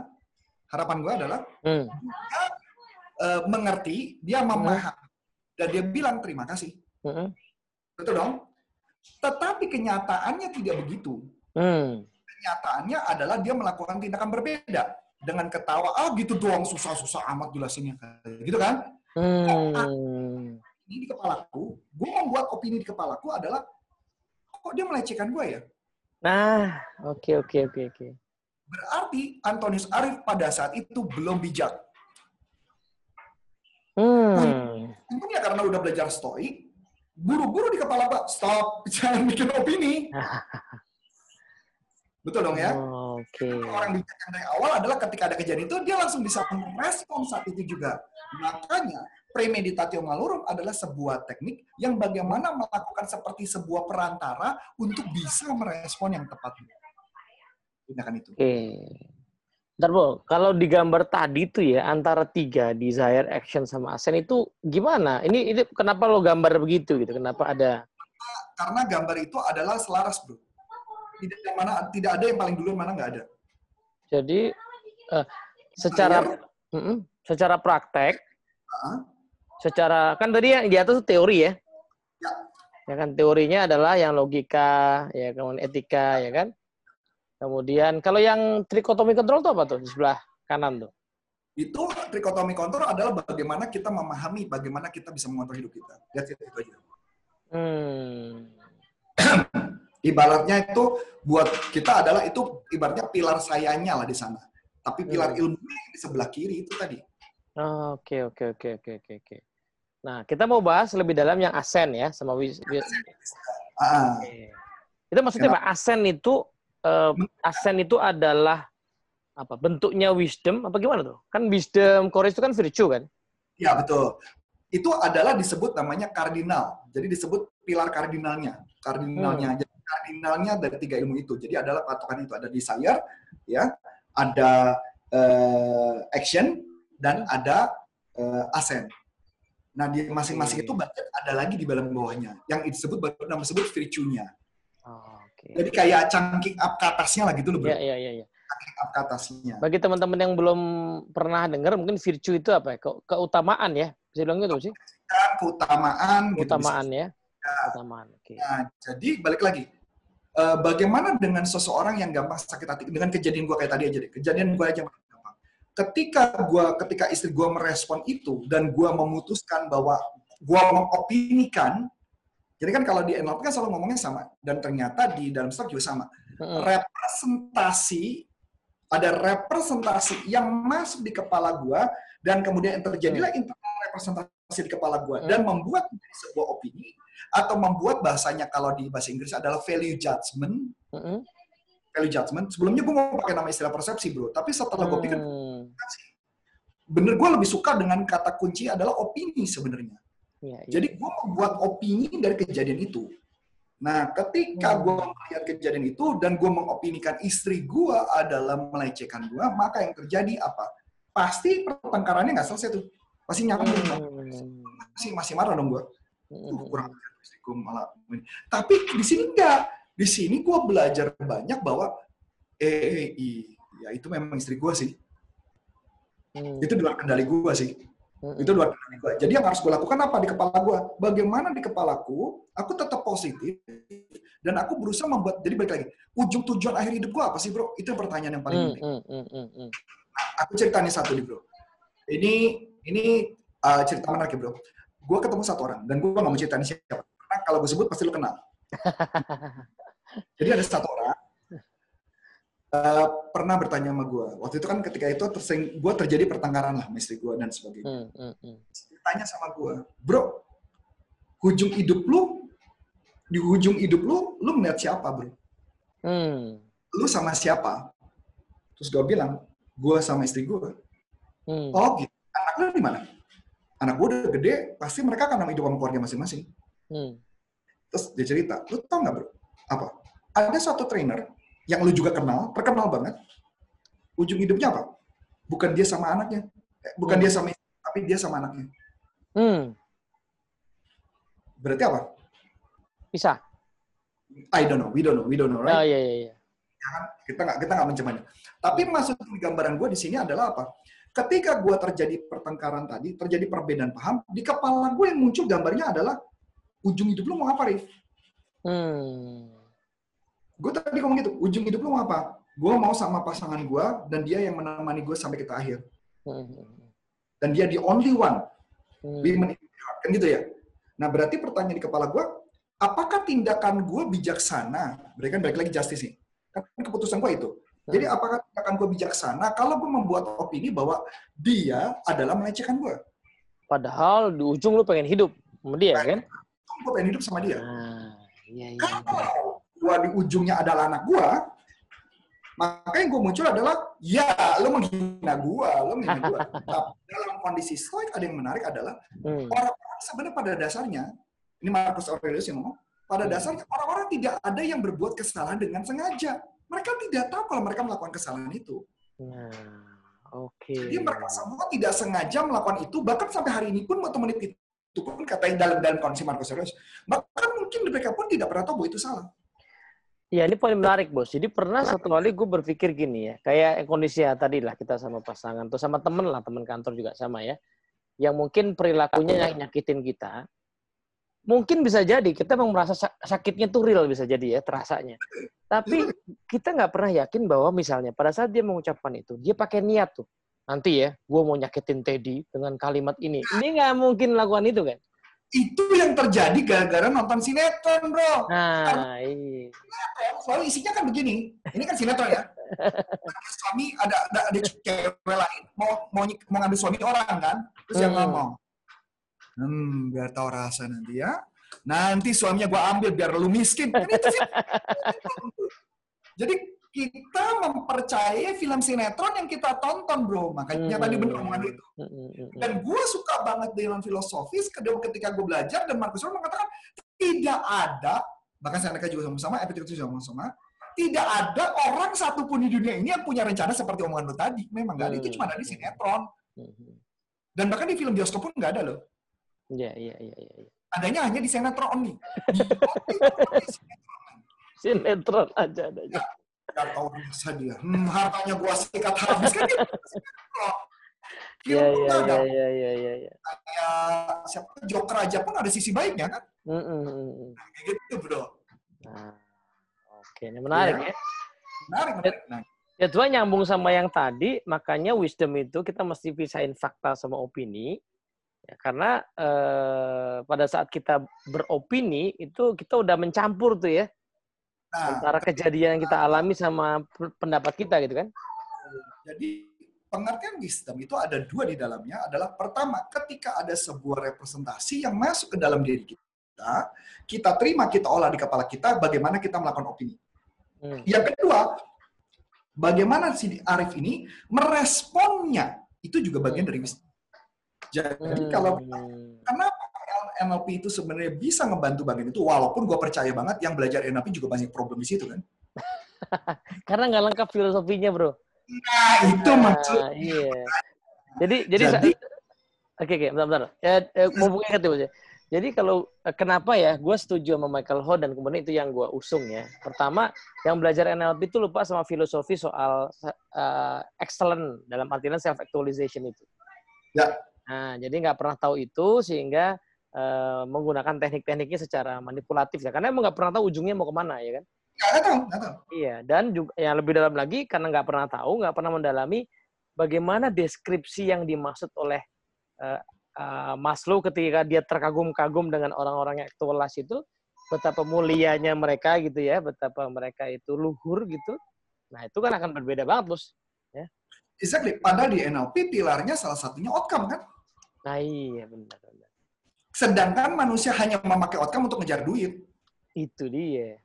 harapan gua adalah Hmm. Eh, mengerti, dia memahami dan dia bilang terima kasih. Hmm. Betul dong? Tetapi kenyataannya tidak begitu. Hmm. Kenyataannya adalah dia melakukan tindakan berbeda dengan ketawa, ah gitu doang susah-susah amat jelasinnya, gitu kan? Hmm. Ini di kepalaku, gue membuat opini di kepalaku adalah kok dia melecehkan gue ya? Nah, oke oke oke oke. Berarti Antonius Arif pada saat itu belum bijak. Hmm. Untungnya karena udah belajar stoik, buru-buru di kepala Pak, stop, jangan bikin opini. Betul dong ya? Oh, Oke. Orang bijak yang dari awal adalah ketika ada kejadian itu, dia langsung bisa merespon saat itu juga. Makanya, premeditatio malorum adalah sebuah teknik yang bagaimana melakukan seperti sebuah perantara untuk bisa merespon yang tepat. Tindakan itu. Oke. Bentar, Bo. Kalau di gambar tadi tuh ya, antara tiga, desire, action, sama asen itu gimana? Ini, ini kenapa lo gambar begitu gitu? Kenapa ada... Karena gambar itu adalah selaras, bro. Tidak ada mana tidak ada yang paling dulu mana nggak ada. Jadi, eh, secara Mm-mm. secara praktek, Ah, secara... Kan tadi yang di atas teori ya? Ya. Ya kan, teorinya adalah yang logika, ya kemudian etika, ya kan? Kemudian, kalau yang trikotomi control tuh apa tuh? Di sebelah kanan tuh. Itu trikotomi kontrol adalah bagaimana kita memahami bagaimana kita bisa mengontrol hidup kita. Lihat itu aja. Hmm. Ibaratnya itu buat kita adalah itu ibaratnya pilar sayanya lah di sana. Tapi pilar Hmm. yang di sebelah kiri itu tadi. Oke, oke, oke, oke, oke, oke. Nah, kita mau bahas lebih dalam yang asen ya, sama wis. wis- Ah, Oke. Itu maksudnya apa? Asen itu eh, asen itu adalah apa? Bentuknya wisdom apa gimana tuh? Kan wisdom Korea itu kan virtue kan? ya betul. Itu adalah disebut namanya kardinal. Jadi disebut pilar kardinalnya. Kardinalnya. Jadi kardinalnya dari tiga ilmu itu. Jadi adalah patokan itu ada desire, ya, ada eh, action dan ada eh, ascent. Nah, di masing-masing itu ada lagi di dalam bawahnya. Yang disebut baru nama disebut virtue-nya. Oh, Oke. Jadi kayak cangking up ke atasnya lah gitu loh, bro. Ya, ya, ya, ya. Cangking up ke atasnya. Bagi teman-teman yang belum pernah dengar, mungkin virtue itu apa ya? Ke- keutamaan ya? Bisa bilang gitu sih? Kan keutamaan, gitu. Keutamaan ya? Ya. Keutamaan. Oke. Nah, jadi balik lagi. Eh, bagaimana dengan seseorang yang gampang sakit hati? Dengan kejadian gua kayak tadi aja deh. Kejadian gua aja gampang. ketika gua ketika istri gua merespon itu dan gua memutuskan bahwa gua mengopinikan jadi kan kalau di NLP kan selalu ngomongnya sama dan ternyata di dalam stok juga sama. Representasi ada representasi yang masuk di kepala gua dan kemudian terjadilah internal representasi di kepala gua dan membuat sebuah opini atau membuat bahasanya kalau di bahasa Inggris adalah value judgment. Value judgment. Sebelumnya gua mau pakai nama istilah persepsi bro tapi setelah gua pikir Hmm. bener gua lebih suka dengan kata kunci adalah opini sebenarnya Iya, iya. jadi gua membuat opini dari kejadian itu nah ketika Hmm. gua melihat kejadian itu dan gua mengopinikan istri gua adalah melecehkan gua maka yang terjadi apa pasti pertengkarannya nggak selesai tuh pasti nyambung dong. Hmm. masih masih marah dong gua Mm-mm. uh, kurang istri gua malah tapi di sini enggak di sini gua belajar banyak bahwa eh iya itu memang istri gua sih Hmm. itu di luar kendali gua sih Mm-mm. itu luar kendali gua. Jadi yang harus gue lakukan apa di kepala gua? Bagaimana di kepalaku, aku tetap positif dan aku berusaha membuat. Jadi balik lagi, ujung tujuan akhir hidup gua apa sih bro? Itu pertanyaan yang paling Hmm, penting. hmm, hmm, hmm, hmm. Aku ceritanya satu nih bro. Ini ini uh, cerita menarik bro. Gue ketemu satu orang dan gue nggak mau ceritain siapa. Karena kalau gue sebut pasti lu kenal. Jadi ada satu orang uh, pernah bertanya sama gue. Waktu itu kan ketika itu tersing, gue terjadi pertengkaran lah sama istri gue dan sebagainya. Hmm, hmm, hmm. tanya sama gue, bro, hujung hidup lu, di hujung hidup lu, lu melihat siapa, bro? Hmm, Lu sama siapa? Terus gue bilang, gue sama istri gue. hmm. Oh gitu, anak lu di mana? Anak gue udah gede, pasti mereka akan hidup sama keluarga masing-masing. Hmm. Terus dia cerita, lu tau nggak bro? Apa? Ada satu trainer yang lu juga kenal, terkenal banget. Ujung hidupnya apa? Bukan dia sama anaknya, Eh, bukan Hmm. dia sama istri, tapi dia sama anaknya. Hmm. Berarti apa? Bisa. I don't know, we don't know, we don't know, right? Oh iya iya iya. kita nggak kita nggak mencemanya. Tapi maksud gambaran gue di sini adalah apa? Ketika gue terjadi pertengkaran tadi, terjadi perbedaan paham, di kepala gue yang muncul gambarnya adalah ujung hidup lu mau apa, Rif? Hmm. Gue tadi ngomong gitu, ujung hidup lu mau apa? Gue mau sama pasangan gue dan dia yang menemani gue sampai kita akhir. Hmm, hmm, Dan dia the only one, hmm. women. Kan gitu ya? Nah berarti pertanyaan di kepala gue, apakah tindakan gue bijaksana? Berarti kan balik lagi justice nih. Kan keputusan gue itu. Jadi apakah tindakan gue bijaksana kalau gue membuat opini bahwa dia adalah melecehkan gue? Padahal di ujung lu pengen hidup sama dia kan? Gue pengen hidup sama dia. Nah, iya iya. Kalau gue di ujungnya adalah anak gue, maka yang gue muncul adalah, ya lo menghina gue, lo menghina gue. Tapi dalam kondisi stoik ada yang menarik adalah Hmm. orang-orang sebenarnya pada dasarnya, ini Marcus Aurelius yang ngomong, pada Hmm. dasarnya orang-orang tidak ada yang berbuat kesalahan dengan sengaja. Mereka tidak tahu kalau mereka melakukan kesalahan itu. Nah, oke. Jadi mereka semua tidak sengaja melakukan itu, bahkan sampai hari ini pun waktu menit itu pun katanya dalam dalam kondisi Marcus Aurelius, bahkan mungkin mereka pun tidak pernah tahu bahwa itu salah. Ya ini poin menarik bos. Jadi pernah satu kali gue berpikir gini ya, kayak kondisi ya tadi lah kita sama pasangan tuh sama temen lah temen kantor juga sama ya, yang mungkin perilakunya yang nyakitin kita. Mungkin bisa jadi kita memang merasa sak- sakitnya tuh real bisa jadi ya terasanya. Tapi kita nggak pernah yakin bahwa misalnya pada saat dia mengucapkan itu dia pakai niat tuh. Nanti ya, gue mau nyakitin Teddy dengan kalimat ini. Ini nggak mungkin lakukan itu kan? Itu yang terjadi gara-gara nonton sinetron, bro. Nah, iya. Soalnya isinya kan begini. Ini kan sinetron ya. Suami ada ada, ada cewek lain mau mau mau ngambil suami orang kan. Terus yang Hmm. ngomong, hmm biar tahu rasa nanti ya. Nanti suaminya gua ambil biar lu miskin. Kan itu sinetron. Jadi kita mempercayai film sinetron yang kita tonton, bro. Makanya Hmm. tadi bener omongan itu. Mm, mm, mm, mm. Dan gue suka banget dengan filosofis ketika gue belajar dan Marcus Aurelius mengatakan tidak ada bahkan saya mereka juga sama-sama, Epictetus juga sama-sama, tidak ada orang satupun di dunia ini yang punya rencana seperti omongan lo tadi. Memang nggak ada, itu Hmm. cuma ada di sinetron. Dan bahkan di film bioskop pun nggak ada loh. Iya, iya, iya, iya. iya. Adanya hanya di sinetron only. Di sinetron. Sinetron aja adanya. Gak tahu rasa dia. Hmm, hartanya gua sikat habis kan. Film Iya, iya, iya, iya, iya, iya. Kayak siapa Joker aja pun ada sisi baiknya kan. Mm, mm, mm, mm. Kayak gitu bro. Nah, oke, ini menarik Iya. ya. Menarik, menarik. Nah, Ya Tuhan nyambung sama yang tadi, makanya wisdom itu kita mesti pisahin fakta sama opini. Ya, karena eh, pada saat kita beropini itu kita udah mencampur tuh ya Nah, antara kejadian yang kita alami sama pendapat kita gitu kan. Jadi pengertian wisdom itu ada dua di dalamnya adalah pertama ketika ada sebuah representasi yang masuk ke dalam diri kita, kita terima, kita olah di kepala kita, bagaimana kita melakukan opini. Hmm. Yang kedua, bagaimana si Arif ini meresponnya itu juga bagian dari wisdom. Jadi kalau Hmm. kenapa NLP itu sebenarnya bisa ngebantu bagian itu, walaupun gue percaya banget yang belajar NLP juga banyak problem di situ kan. Karena nggak lengkap filosofinya, bro. Nah itu Nah, maksud. Iya. Jadi jadi, Jadi- Oke, oke, bentar, bentar. Ya, eh, mau ingat ya, ya. Jadi kalau eh, kenapa ya, gue setuju sama Michael Ho dan kemudian itu yang gue usung ya. Pertama, yang belajar NLP itu lupa sama filosofi soal eh, excellent dalam artian self actualization itu. Ya. Nah, jadi nggak pernah tahu itu sehingga eh, menggunakan teknik-tekniknya secara manipulatif ya. Karena emang nggak pernah tahu ujungnya mau ke mana ya kan. Nggak tahu, nggak tahu. Iya, dan juga yang lebih dalam lagi karena nggak pernah tahu, nggak pernah mendalami bagaimana deskripsi yang dimaksud oleh eh, eh, Maslow ketika dia terkagum-kagum dengan orang-orang yang aktualis itu, betapa mulianya mereka gitu ya, betapa mereka itu luhur gitu. Nah itu kan akan berbeda banget bos. Exactly. Padahal di NLP pilarnya salah satunya outcome kan. Nah iya benar. benar. Sedangkan manusia hanya memakai outcome untuk ngejar duit. Itu dia.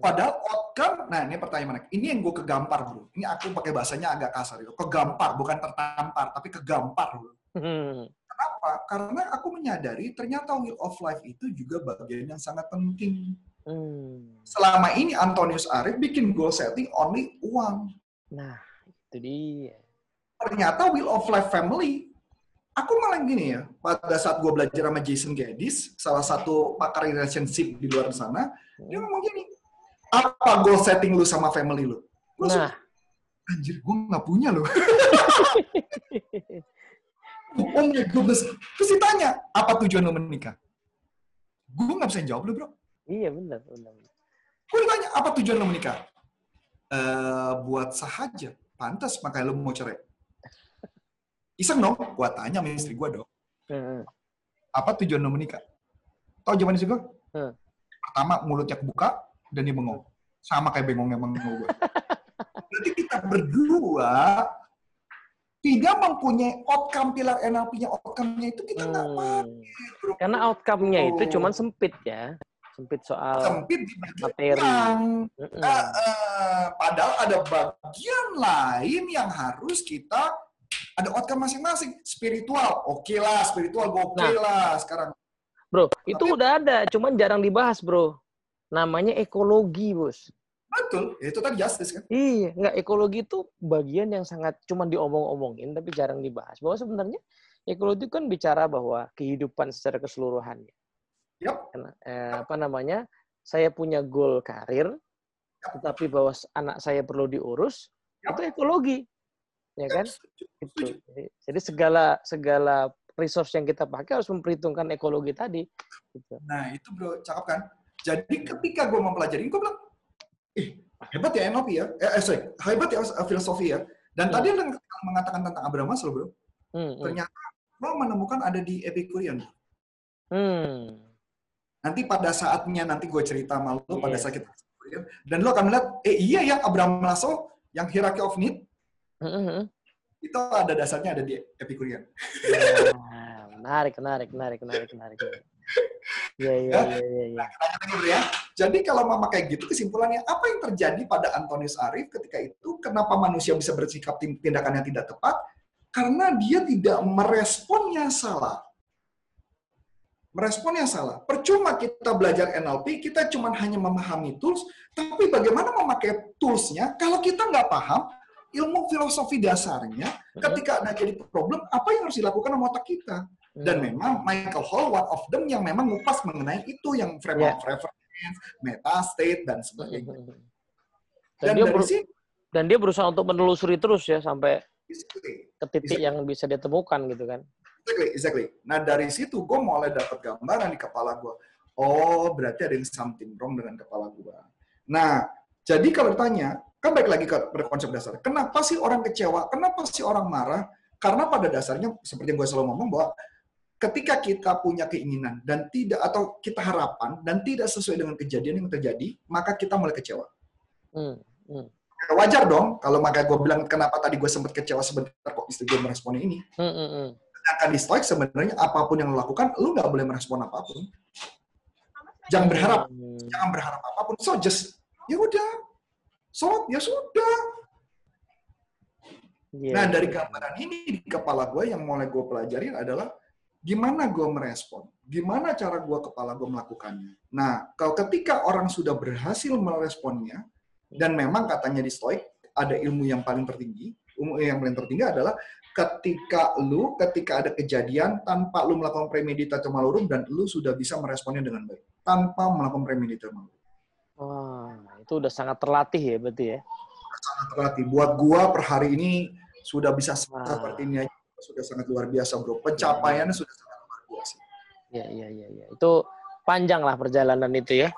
Padahal outcome, nah ini pertanyaan menarik. Ini yang gue kegampar bro. Ini aku pakai bahasanya agak kasar. Gitu. Kegampar, bukan tertampar, tapi kegampar bro. Hmm. Kenapa? Karena aku menyadari ternyata will of life itu juga bagian yang sangat penting. Hmm. Selama ini Antonius Arif bikin goal setting only uang. Nah itu dia. Ternyata will of life family. Aku malah gini ya, pada saat gue belajar sama Jason Geddes, salah satu pakar relationship di luar sana, dia ngomong gini, apa goal setting lu sama family lu? Lu Nah, anjir gue nggak punya loh. oh my goodness. Terus ditanya, apa tujuan lo menikah? Gue nggak bisa jawab lo bro. iya benar, benar. Gue ditanya, apa tujuan lo menikah? Eh buat sahaja. Pantas makanya lo mau cerai. Iseng dong, gue tanya sama istri gue dong. Hmm. Apa tujuan lo menikah? Tahu jawaban istri gue? Hmm. Pertama, mulutnya kebuka dan dia bengong. Sama kayak bengongnya bengong gue. Berarti kita berdua tidak mempunyai outcome pilar NLP-nya. Outcome-nya itu kita nggak Hmm. pakai. Karena outcome-nya itu cuman sempit ya. Sempit soal sempit di materi. yang Mm-mm. eh, eh, padahal ada bagian lain yang harus kita ada outcome masing-masing spiritual oke lah spiritual gue oke Nah. lah sekarang Bro, itu udah ada, cuman jarang dibahas, bro. Namanya ekologi, bos. betul ya itu tadi justice kan Iya, nggak ekologi itu bagian yang sangat cuman diomong-omongin, tapi jarang dibahas. Bahwa sebenarnya ekologi kan bicara bahwa kehidupan secara keseluruhan. Yap. Karena, eh, apa namanya? Saya punya goal karir, tetapi bahwa anak saya perlu diurus, Yap. itu ekologi, ya kan? Setuju. Jadi, segala segala resource yang kita pakai harus memperhitungkan ekologi tadi. Gitu. nah itu bro cakep kan jadi ketika gue mempelajari gue bilang ih hebat ya NLP ya eh, eh, sorry hebat ya eh, filosofi ya dan Hmm. tadi yang mengatakan tentang Abraham Maslow bro Hmm, hmm. ternyata lo menemukan ada di Epicurean Hmm. nanti pada saatnya nanti gue cerita sama lo pada Iya. saat kita dan lo akan melihat eh iya ya Abraham Maslow yang hierarchy of need Hmm, hmm, hmm. itu ada dasarnya ada di Epicurean. Nah, menarik, menarik, menarik, menarik, menarik. Iya, iya, Ya. iya, iya, iya. Bro ya. Jadi kalau mama kayak gitu kesimpulannya apa yang terjadi pada Antonius Arif ketika itu kenapa manusia bisa bersikap tin- tindakan yang tidak tepat? Karena dia tidak meresponnya salah. Meresponnya salah. Percuma kita belajar NLP, kita cuma hanya memahami tools, tapi bagaimana memakai toolsnya kalau kita nggak paham ilmu filosofi dasarnya, ketika ada jadi problem, apa yang harus dilakukan sama otak kita? Dan Hmm. memang Michael Hall one of them yang memang ngupas mengenai itu yang frame Ya. of reference, meta state dan sebagainya. Dan, Dan dia dari sini dan dia berusaha untuk menelusuri terus ya sampai exactly, ke titik yang bisa dia temukan gitu kan. exactly, exactly. Nah dari situ gue mulai dapat gambaran di kepala gue. Oh berarti ada yang something wrong dengan kepala gue. Nah jadi kalau ditanya kan baik lagi ke konsep dasar. Kenapa sih orang kecewa? Kenapa sih orang marah? Karena pada dasarnya seperti yang gue selalu ngomong bahwa ketika kita punya keinginan dan tidak atau kita harapan dan tidak sesuai dengan kejadian yang terjadi, maka kita mulai kecewa. Hmm. Hmm. Ya, wajar dong kalau makanya gue bilang kenapa tadi gue sempat kecewa sebentar kok istri gue meresponnya ini. Hmm, hmm, hmm. Sedangkan di stoik sebenarnya apa pun yang lo lakukan, lo nggak boleh merespon apa pun. Jangan berharap, hmm. jangan berharap apa pun. So just ya udah sholat ya sudah. Yeah. Nah dari gambaran ini di kepala gue yang mulai gue pelajarin adalah gimana gue merespon, gimana cara gue kepala gue melakukannya. Nah kalau ketika orang sudah berhasil meresponnya dan memang katanya di stoik ada ilmu yang paling tertinggi, ilmu yang paling tertinggi adalah ketika lu ketika ada kejadian tanpa lu melakukan premeditasi malurum dan lu sudah bisa meresponnya dengan baik tanpa melakukan premeditasi malurum. Wah, itu udah sangat terlatih ya berarti ya? Sangat terlatih. Buat gua per hari ini sudah bisa seperti ini aja sudah sangat luar biasa bro. Pencapaiannya ya. sudah sangat luar biasa. Ya, ya, ya, ya. Itu panjang lah perjalanan itu ya?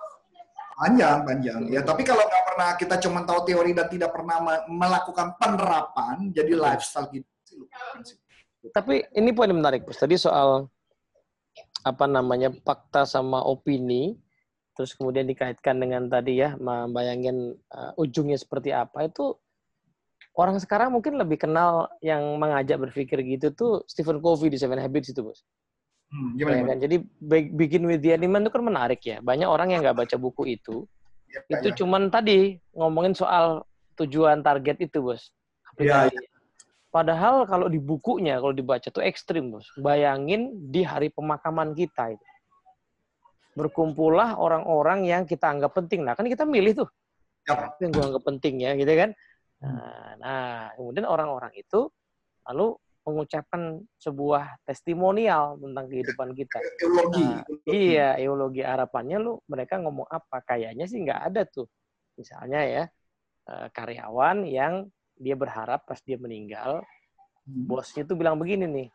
Panjang, panjang. Ya, tapi kalau nggak pernah kita cuma tahu teori dan tidak pernah melakukan penerapan, jadi lifestyle gitu. Tapi ini poin menarik, Bos. Tadi soal apa namanya fakta sama opini terus kemudian dikaitkan dengan tadi ya membayangin uh, ujungnya seperti apa itu orang sekarang mungkin lebih kenal yang mengajak berpikir gitu tuh Stephen Covey di Seven Habits itu bos. Hmm, gimana, ya, kan? Jadi Begin with the Animal itu kan menarik ya. Banyak orang yang nggak baca buku itu. Ya, itu ya. cuman tadi ngomongin soal tujuan target itu bos. Ya, ya. Padahal kalau di bukunya, kalau dibaca tuh ekstrim bos. Bayangin di hari pemakaman kita itu berkumpullah orang-orang yang kita anggap penting. Nah, kan kita milih tuh. Ya. Yang gue anggap penting ya, gitu kan. Nah, nah kemudian orang-orang itu lalu mengucapkan sebuah testimonial tentang kehidupan kita. Eologi. Nah, iya, eologi harapannya lu mereka ngomong apa? Kayaknya sih nggak ada tuh. Misalnya ya, eh, karyawan yang dia berharap pas dia meninggal, hmm. bosnya tuh bilang begini nih,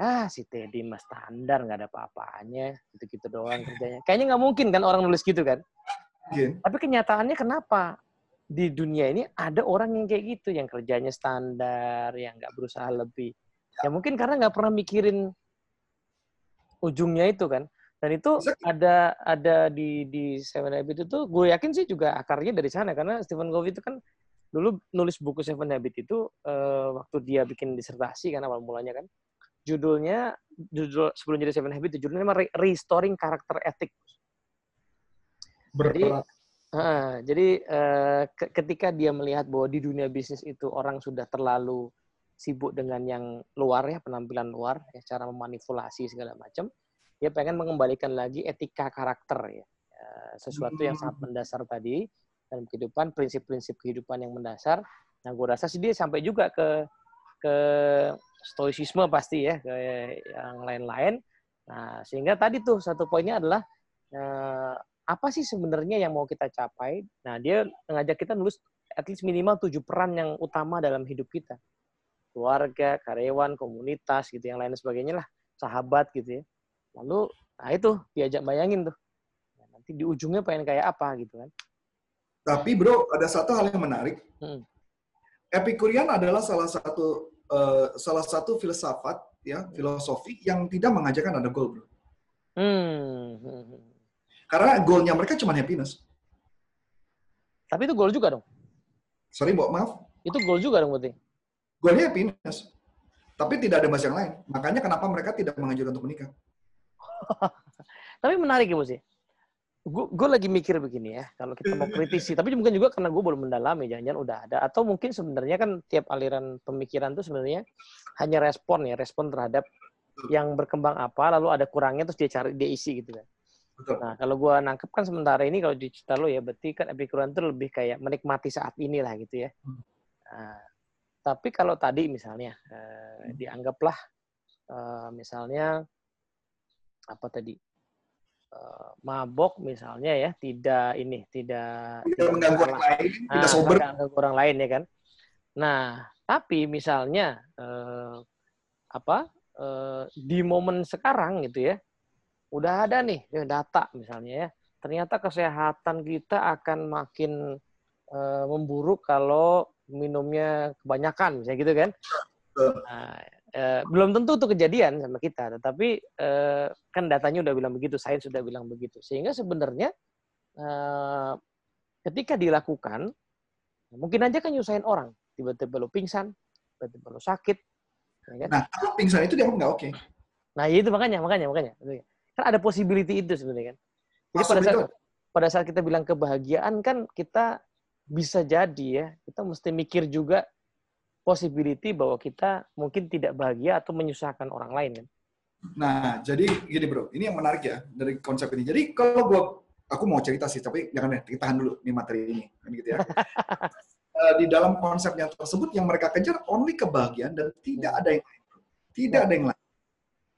ah si Teddy mah standar nggak ada apa-apanya. Gitu-gitu doang kerjanya. Kayaknya nggak mungkin kan orang nulis gitu kan? Yeah. tapi kenyataannya kenapa? Di dunia ini ada orang yang kayak gitu yang kerjanya standar yang nggak berusaha lebih. Ya mungkin karena nggak pernah mikirin ujungnya itu kan. Dan itu ada ada di di Seven Habits itu gue yakin sih juga akarnya dari sana. Karena Stephen Covey itu kan dulu nulis buku Seven Habits itu uh, waktu dia bikin disertasi kan awal mulanya kan judulnya judul sebelum jadi Seven Habits judulnya nama Restoring Karakter Etik. Jadi, uh, jadi uh, ketika dia melihat bahwa di dunia bisnis itu orang sudah terlalu sibuk dengan yang luar ya penampilan luar ya cara memanipulasi segala macam dia pengen mengembalikan lagi etika karakter ya. Uh, sesuatu yang sangat mendasar tadi dalam kehidupan prinsip-prinsip kehidupan yang mendasar. Nah gue rasa sih dia sampai juga ke ke stoicisme pasti ya ke yang lain-lain. Nah, sehingga tadi tuh satu poinnya adalah eh, apa sih sebenarnya yang mau kita capai? Nah, dia mengajak kita nulis at least minimal tujuh peran yang utama dalam hidup kita. Keluarga, karyawan, komunitas gitu yang lain sebagainya lah, sahabat gitu ya. Lalu nah itu diajak bayangin tuh. Nah, nanti di ujungnya pengen kayak apa gitu kan. Tapi bro, ada satu hal yang menarik. Hmm. Epikurian adalah salah satu uh, salah satu filsafat ya filosofi yang tidak mengajarkan ada goal bro. Hmm. Karena goalnya mereka cuma happiness. Tapi itu goal juga dong. Sorry, Mbok, maaf. Itu goal juga dong berarti. Goalnya happiness. Tapi tidak ada mas yang lain. Makanya kenapa mereka tidak mengajukan untuk menikah. Tapi menarik ya, Bos ya gue lagi mikir begini ya, kalau kita mau kritisi, tapi mungkin juga karena gue belum mendalami, jangan-jangan udah ada, atau mungkin sebenarnya kan tiap aliran pemikiran itu sebenarnya hanya respon ya, respon terhadap yang berkembang apa, lalu ada kurangnya terus dia cari dia isi gitu kan. Nah kalau gue nangkep kan sementara ini kalau di cerita lo ya, berarti kan epikuran itu lebih kayak menikmati saat ini lah gitu ya. Hmm. Nah, tapi kalau tadi misalnya eh, dianggaplah eh, misalnya apa tadi mabok misalnya ya tidak ini tidak tidak mengganggu orang lain nah, tidak sober. mengganggu orang lain ya kan? Nah tapi misalnya eh, apa eh, di momen sekarang gitu ya udah ada nih ya, data misalnya ya ternyata kesehatan kita akan makin uh, memburuk kalau minumnya kebanyakan, misalnya gitu kan. Nah, uh, belum tentu itu kejadian sama kita, tetapi uh, kan datanya udah bilang begitu, sains sudah bilang begitu. Sehingga sebenarnya uh, ketika dilakukan, mungkin aja kan nyusahin orang. Tiba-tiba lo pingsan, tiba-tiba lo sakit. Ya kan? Nah, kalau pingsan itu dia nggak oke. Okay. Nah, itu makanya, makanya, makanya. Kan ada possibility itu sebenarnya kan. Jadi pada saat, pada saat kita bilang kebahagiaan kan kita bisa jadi ya, kita mesti mikir juga possibility bahwa kita mungkin tidak bahagia atau menyusahkan orang lain kan. Nah, jadi gini bro, ini yang menarik ya dari konsep ini. Jadi kalau gua aku mau cerita sih, tapi jangan deh, tahan dulu nih materi ini, kan gitu ya. Eh, di dalam konsep yang tersebut yang mereka kejar only kebahagiaan dan tidak ada yang lain. Tidak ada yang lain.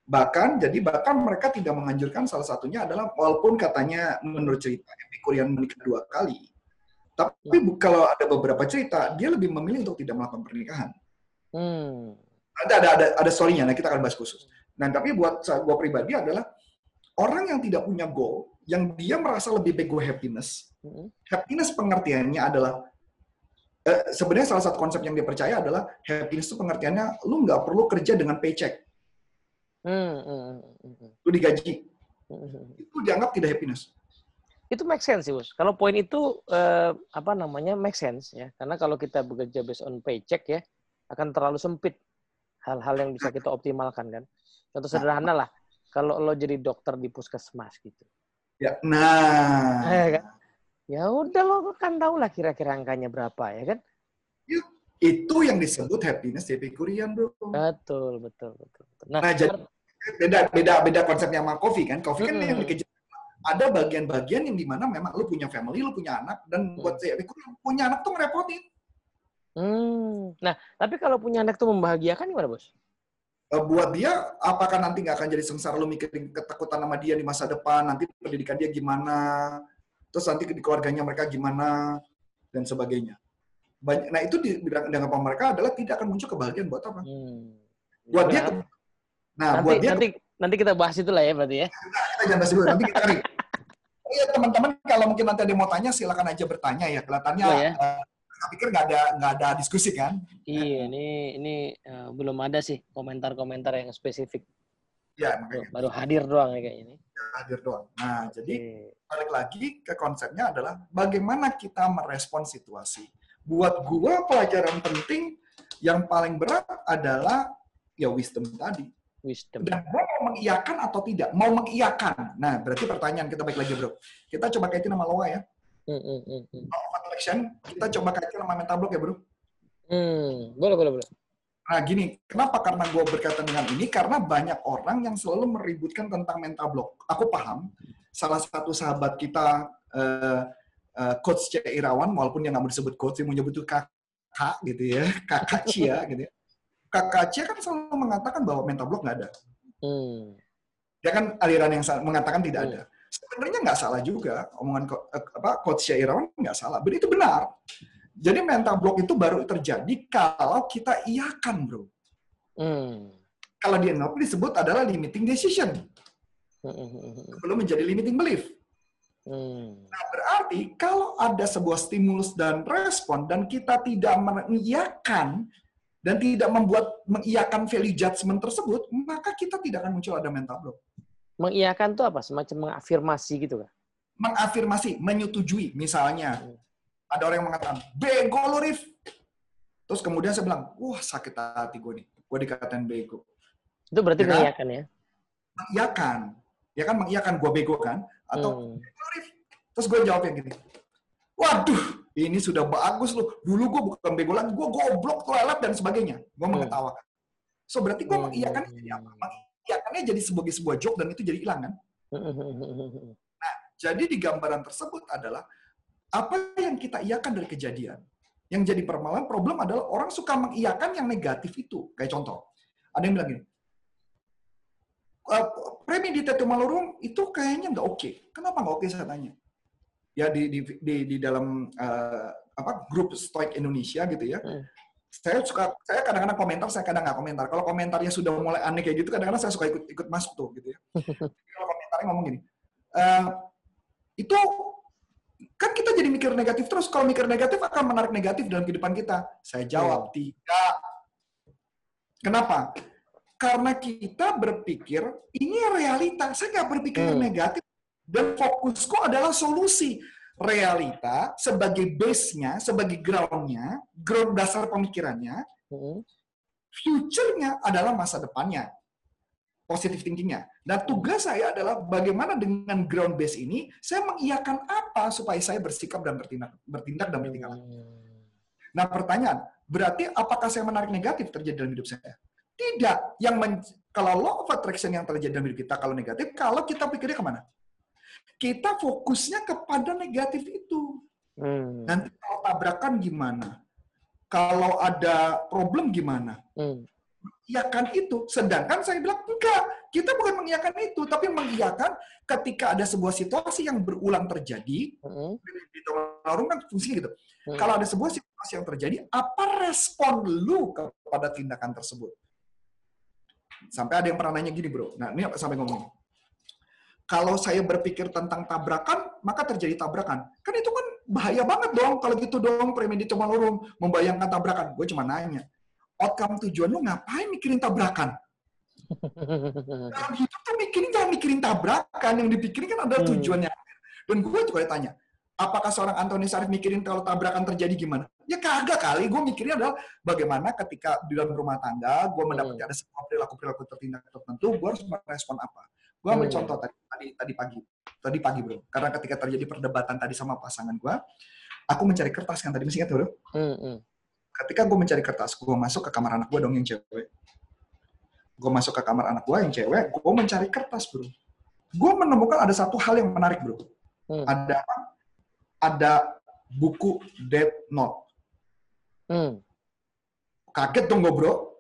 Bahkan, jadi bahkan mereka tidak menganjurkan salah satunya adalah walaupun katanya menurut cerita Epikurian menikah dua kali, tapi kalau ada beberapa cerita dia lebih memilih untuk tidak melakukan pernikahan. Hmm. Ada ada ada ada story-nya, nah kita akan bahas khusus. Nah, tapi buat gue pribadi adalah orang yang tidak punya goal, yang dia merasa lebih bego happiness. Hmm. Happiness pengertiannya adalah eh, sebenarnya salah satu konsep yang dia percaya adalah happiness itu pengertiannya lu nggak perlu kerja dengan paycheck. Hmm, hmm, hmm, hmm. Lu digaji. Hmm. Itu dianggap tidak happiness. Itu make sense sih, Bos. Kalau poin itu eh, apa namanya make sense ya. Karena kalau kita bekerja based on paycheck ya, akan terlalu sempit hal-hal yang bisa kita optimalkan kan. Contoh sederhana lah, kalau lo jadi dokter di puskesmas gitu. Ya, nah. Ya kan? ya udah lo kan tahu lah kira-kira angkanya berapa ya kan ya, itu yang disebut happiness epikurian bro betul betul betul, betul. nah, nah jadi beda beda beda konsepnya sama kopi kan kopi kan hmm. yang dikejar ada bagian-bagian yang di mana memang lu punya family lu punya anak dan hmm. buat saya punya anak tuh ngerepotin hmm. nah tapi kalau punya anak tuh membahagiakan gimana bos eh, buat dia apakah nanti nggak akan jadi sengsara lu mikirin ketakutan sama dia di masa depan nanti pendidikan dia gimana terus nanti di keluarganya mereka gimana dan sebagainya. Banyak, nah itu di, dengan apa mereka adalah tidak akan muncul kebahagiaan buat apa? Hmm. Buat dia. Nah, nanti, buat dia. Nanti, nanti kita bahas itu lah ya berarti ya. Kita, kita jangan bahas dulu. Nanti kita cari. Iya teman-teman kalau mungkin nanti ada yang mau tanya silakan aja bertanya ya. Kelihatannya. Oh, ya? Uh, pikir nggak ada nggak ada diskusi kan? Iya, ini ini uh, belum ada sih komentar-komentar yang spesifik. Ya, makanya. Baru hadir doang ya kayak ini. Ya, hadir doang. Nah, jadi balik lagi ke konsepnya adalah bagaimana kita merespon situasi. Buat gua pelajaran penting yang paling berat adalah ya wisdom tadi. Wisdom. Dan gua mau mengiyakan atau tidak? Mau mengiyakan. Nah, berarti pertanyaan kita balik lagi, Bro. Kita coba kaitin sama Loa ya. Mm, mm, mm, mm. Action, kita coba kaitin sama mental block ya, Bro. Hmm, boleh, boleh, boleh. Nah, gini, kenapa karena gue berkaitan dengan ini? Karena banyak orang yang selalu meributkan tentang mental block. Aku paham, salah satu sahabat kita, uh, uh, Coach C. Irawan, walaupun dia nggak mau disebut coach, dia menyebut itu kakak gitu ya, kakak Cia gitu ya. Kakak Cia kan selalu mengatakan bahwa mental block nggak ada. Hmm. Dia kan aliran yang mengatakan tidak hmm. ada. Sebenarnya nggak salah juga omongan eh, apa Coach. Irawan nggak salah, itu benar. Jadi mental block itu baru terjadi kalau kita iakan, bro. Hmm. Kalau di NLP disebut adalah limiting decision belum menjadi limiting belief. Hmm. Nah, berarti kalau ada sebuah stimulus dan respon dan kita tidak mengiyakan dan tidak membuat mengiyakan value judgment tersebut, maka kita tidak akan muncul ada mental block. Mengiyakan itu apa? Semacam mengafirmasi gitu kan? Mengafirmasi, menyetujui. Misalnya, hmm. ada orang yang mengatakan, bego lo, Rif. Terus kemudian saya bilang, wah sakit hati gue nih. Gue dikatain bego. Itu berarti ya, mengiyakan ya? Mengiyakan ya kan mengiyakan gue bego kan atau hmm. terus gue jawab yang gini waduh ini sudah bagus loh dulu gue bukan bego lagi gue goblok toilet dan sebagainya gue hmm. mengetawakan so berarti gue hmm. mengiyakan jadi apa mengiyakannya jadi sebagai sebuah joke dan itu jadi hilang kan nah jadi di gambaran tersebut adalah apa yang kita iyakan dari kejadian yang jadi permasalahan problem adalah orang suka mengiyakan yang negatif itu kayak contoh ada yang bilang gini uh, premeditated malurung itu kayaknya nggak oke. Okay. Kenapa nggak oke okay, saya tanya? Ya di di di, di dalam uh, apa grup Stoik Indonesia gitu ya. Hmm. Saya suka saya kadang-kadang komentar, saya kadang nggak komentar. Kalau komentarnya sudah mulai aneh kayak gitu, kadang-kadang saya suka ikut ikut masuk tuh gitu ya. Kalau komentarnya ngomong gini, uh, itu Kan kita jadi mikir negatif terus. Kalau mikir negatif akan menarik negatif dalam kehidupan kita. Saya jawab, tidak. Kenapa? Karena kita berpikir, ini realita. Saya nggak berpikir Hmm. negatif. Dan fokusku adalah solusi. Realita sebagai base-nya, sebagai ground-nya, ground dasar pemikirannya, Mm-mm. future-nya adalah masa depannya. Positive thinking-nya. Dan tugas saya adalah bagaimana dengan ground base ini, saya mengiyakan apa supaya saya bersikap dan bertindak, bertindak dan bertingkah laku. Nah pertanyaan, berarti apakah saya menarik negatif terjadi dalam hidup saya? Tidak. Yang men- kalau law of attraction yang terjadi dalam hidup kita kalau negatif, kalau kita pikirnya ke mana? Kita fokusnya kepada negatif itu. Hmm. Nanti kalau tabrakan gimana? Kalau ada problem gimana? Hmm. Itu. Sedangkan saya bilang, enggak. Kita bukan mengiyakan itu, tapi mengiyakan ketika ada sebuah situasi yang berulang terjadi, Mm-mm. di warung kan fungsinya gitu. Hmm. Kalau ada sebuah situasi yang terjadi, apa respon lu kepada tindakan tersebut? Sampai ada yang pernah nanya gini, bro. Nah, ini sampai ngomong. Kalau saya berpikir tentang tabrakan, maka terjadi tabrakan. Kan itu kan bahaya banget dong kalau gitu dong premeditasi malurung membayangkan tabrakan. Gue cuma nanya, outcome tujuan lu ngapain mikirin tabrakan? Dalam hidup tuh mikirin jangan mikirin tabrakan, yang dipikirin kan ada Hmm. tujuannya. Dan gue juga tanya, apakah seorang Antoni Sarif mikirin kalau tabrakan terjadi gimana? Ya kagak kali, gue mikirnya adalah bagaimana ketika di dalam rumah tangga, gue mendapati ada sebuah perilaku-perilaku tertindak tertentu, gue harus merespon apa? Gue ambil Hmm. contoh tadi, tadi, tadi pagi, tadi pagi bro, karena ketika terjadi perdebatan tadi sama pasangan gue, aku mencari kertas kan tadi masih ingat bro? Mm-mm. ketika gue mencari kertas, gue masuk ke kamar anak gue dong yang cewek. Gue masuk ke kamar anak gue yang cewek, gue mencari kertas bro. Gue menemukan ada satu hal yang menarik bro. Hmm. Ada? Ada buku Death Note. Hmm. Kaget dong gue bro.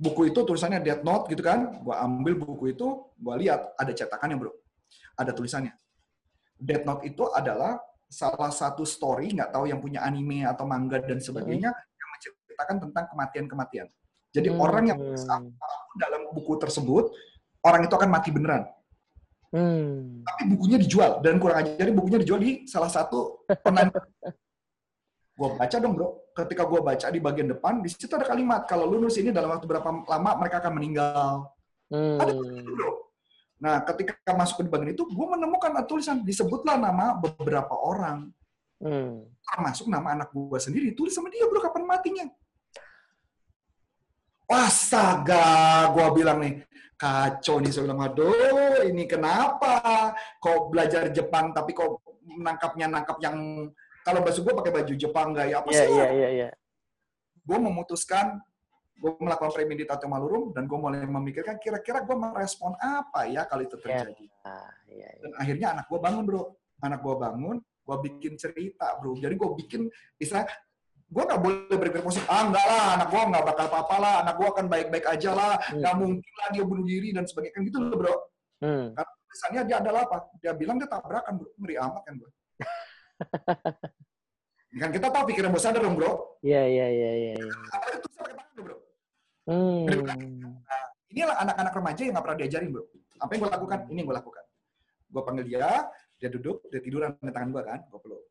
Buku itu tulisannya Death Note gitu kan. Gue ambil buku itu, gue lihat ada cetakannya bro. Ada tulisannya. Death Note itu adalah salah satu story, nggak tahu yang punya anime atau manga dan sebagainya, yang menceritakan tentang kematian-kematian. Jadi Hmm. orang yang dalam buku tersebut, orang itu akan mati beneran. Hmm. Tapi bukunya dijual, dan kurang ajar bukunya dijual di salah satu online. gue baca dong bro, ketika gue baca di bagian depan, di situ ada kalimat, kalau lu nulis ini dalam waktu berapa lama mereka akan meninggal. Ada Hmm. tulisan, bro. Nah, ketika masuk ke bagian itu, gue menemukan ada tulisan, disebutlah nama beberapa orang. Hmm. termasuk nama anak gue sendiri tulis sama dia bro kapan matinya Astaga, gue bilang nih, kacau nih. Saya bilang, aduh, ini kenapa? Kok belajar Jepang, tapi kok nangkapnya nangkap yang kalau bahasa gue pakai baju Jepang gaya apa Iya, sih? iya, iya, iya. Gue memutuskan, gue melakukan premeditasi malurum, dan gue mulai memikirkan kira-kira gue merespon apa ya kalau itu terjadi. Ah, iya, iya. Dan akhirnya anak gue bangun bro. Anak gue bangun, gue bikin cerita bro. Jadi gue bikin, istilah, gue nggak boleh berpikir positif. Ah enggak lah, anak gue nggak bakal apa-apa lah. Anak gue akan baik-baik aja lah. Hmm. Nggak mungkin lah dia bunuh diri dan sebagainya. Kan gitu loh bro. Hmm. Karena tulisannya dia adalah apa? Dia bilang dia tabrakan bro. Ngeri amat kan bro. Kan kita tahu pikiran bos sadar dong bro. Iya, iya, iya, iya. iya. Apa itu pakai tangan bro. Hmm. Inilah anak-anak remaja yang nggak pernah diajarin bro. Apa yang gue lakukan? Ini yang gue lakukan. Gue panggil dia, dia duduk, dia tiduran di tangan gue kan, gue peluk.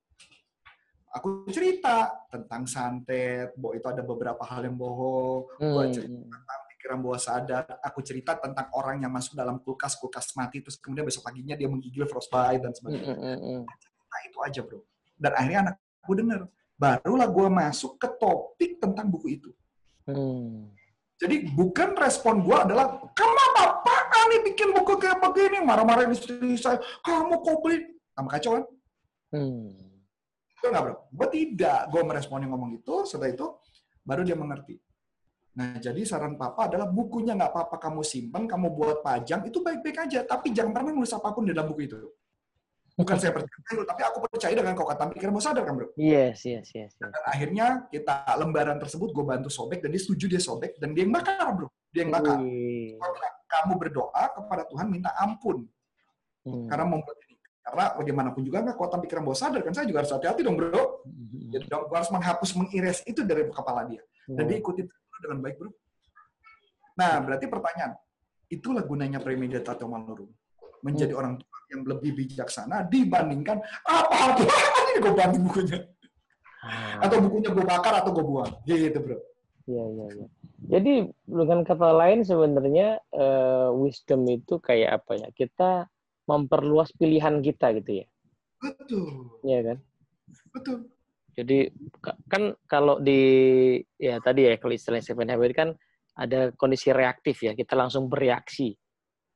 Aku cerita tentang santet, bahwa itu ada beberapa hal yang bohong. Gue Hmm. cerita tentang pikiran bawah sadar. Aku cerita tentang orang yang masuk dalam kulkas, kulkas mati, terus kemudian besok paginya dia menggigil frostbite dan Hmm, sebagainya. hmm, hmm, hmm. Nah itu aja bro. Dan akhirnya anak gue denger. Barulah gue masuk ke topik tentang buku itu. Hmm. Jadi bukan respon gue adalah, kamu apa-apaan nih bikin buku kayak begini, marah-marahin istri saya, kamu kok beli, tambah kacau kan? Hmm. Itu nggak bro? Gue tidak, gue merespon yang ngomong itu, setelah itu baru dia mengerti. Nah jadi saran papa adalah bukunya nggak apa-apa kamu simpan, kamu buat pajang, itu baik-baik aja, tapi jangan pernah nulis apa pun di dalam buku itu. Bukan saya percaya, tapi aku percaya dengan kau kata pikiran mau sadar kan bro? Yes, yes, yes, yes. Dan akhirnya kita lembaran tersebut gue bantu sobek dan dia setuju dia sobek dan dia yang bakar bro, dia yang bakar. Bilang, kamu berdoa kepada Tuhan minta ampun Hmm. karena membuat ini. Karena bagaimanapun juga nggak kekuatan pikiran bawah sadar kan saya juga harus hati-hati dong bro. Hmm. Jadi dong, gua harus menghapus mengiris itu dari kepala dia dan dia ikuti dengan baik bro. Nah berarti pertanyaan itulah gunanya premeditatum malorum menjadi orang tua yang lebih bijaksana dibandingkan apa apa ini gue banting bukunya Ah. atau bukunya gue bakar atau gue buang gitu bro Iya, iya, iya. Jadi dengan kata lain sebenarnya eh, wisdom itu kayak apa ya? Kita memperluas pilihan kita gitu ya. betul Iya kan? betul Jadi ka- kan kalau di ya tadi ya kalau istilah Stephen Habit kan ada kondisi reaktif ya, kita langsung bereaksi.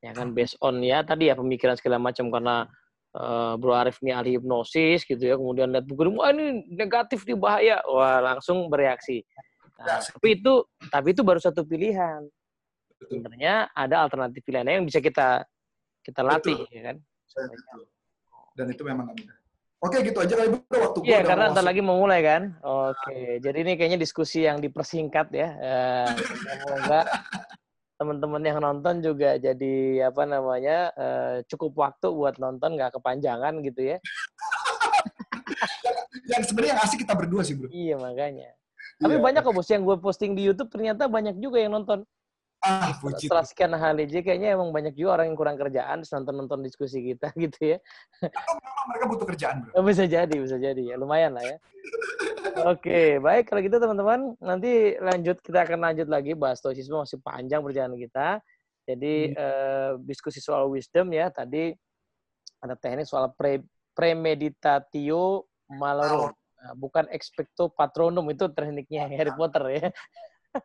Ya kan based on ya tadi ya pemikiran segala macam karena eh, Bro Arif ini ahli hipnosis gitu ya, kemudian lihat buku wah ini negatif nih bahaya, wah langsung bereaksi. Nah, Bereaksi. tapi itu tapi itu baru satu pilihan. Sebenarnya ada alternatif pilihan yang bisa kita kita latih Betul. ya kan. betul dan itu memang mudah oke gitu aja kali bro waktu Iya, karena ntar lagi mau mulai kan. Oke, jadi ini kayaknya diskusi yang dipersingkat ya. Eh, semoga teman-teman yang nonton juga jadi apa namanya eh, cukup waktu buat nonton nggak kepanjangan gitu ya. yang sebenarnya yang asik kita berdua sih bro Iya makanya. Tapi Iya. banyak kok bos yang gue posting di YouTube ternyata banyak juga yang nonton. ah puji Setelah sekian hari aja kayaknya emang banyak juga orang yang kurang kerjaan terus nonton-nonton diskusi kita gitu ya. atau memang mereka butuh kerjaan bro Oh, bisa jadi, bisa jadi ya. Lumayan lah ya. Oke, baik kalau gitu teman-teman, nanti lanjut kita akan lanjut lagi bahas stoicisme masih panjang perjalanan kita. Jadi eh, diskusi soal wisdom ya. Tadi ada teknik soal pre premeditatio malorum. Nah, bukan expecto patronum itu tekniknya Harry Potter ya.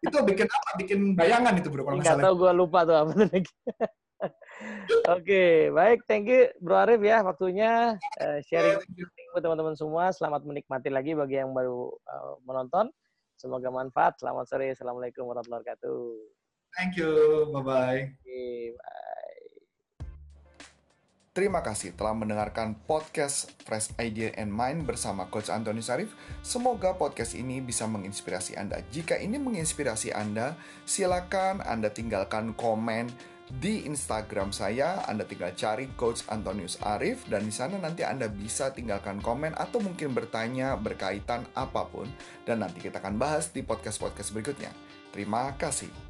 itu bikin apa bikin bayangan itu bro kalau nggak Nggak salah tahu gue lupa tuh apa tuh Oke, baik. Thank you Bro Arif ya waktunya eh, sharing buat teman-teman semua. Selamat menikmati lagi bagi yang baru uh, menonton. Semoga manfaat. Selamat sore. Assalamualaikum warahmatullahi wabarakatuh. thank you bye bye Oke, bye. Terima kasih telah mendengarkan podcast Fresh Idea and Mind bersama Coach Antoni Sarif. Semoga podcast ini bisa menginspirasi Anda. Jika ini menginspirasi Anda, silakan Anda tinggalkan komen di Instagram saya. Anda tinggal cari Coach Antonius Arif dan di sana nanti Anda bisa tinggalkan komen atau mungkin bertanya berkaitan apa pun dan nanti kita akan bahas di podcast-podcast berikutnya. Terima kasih.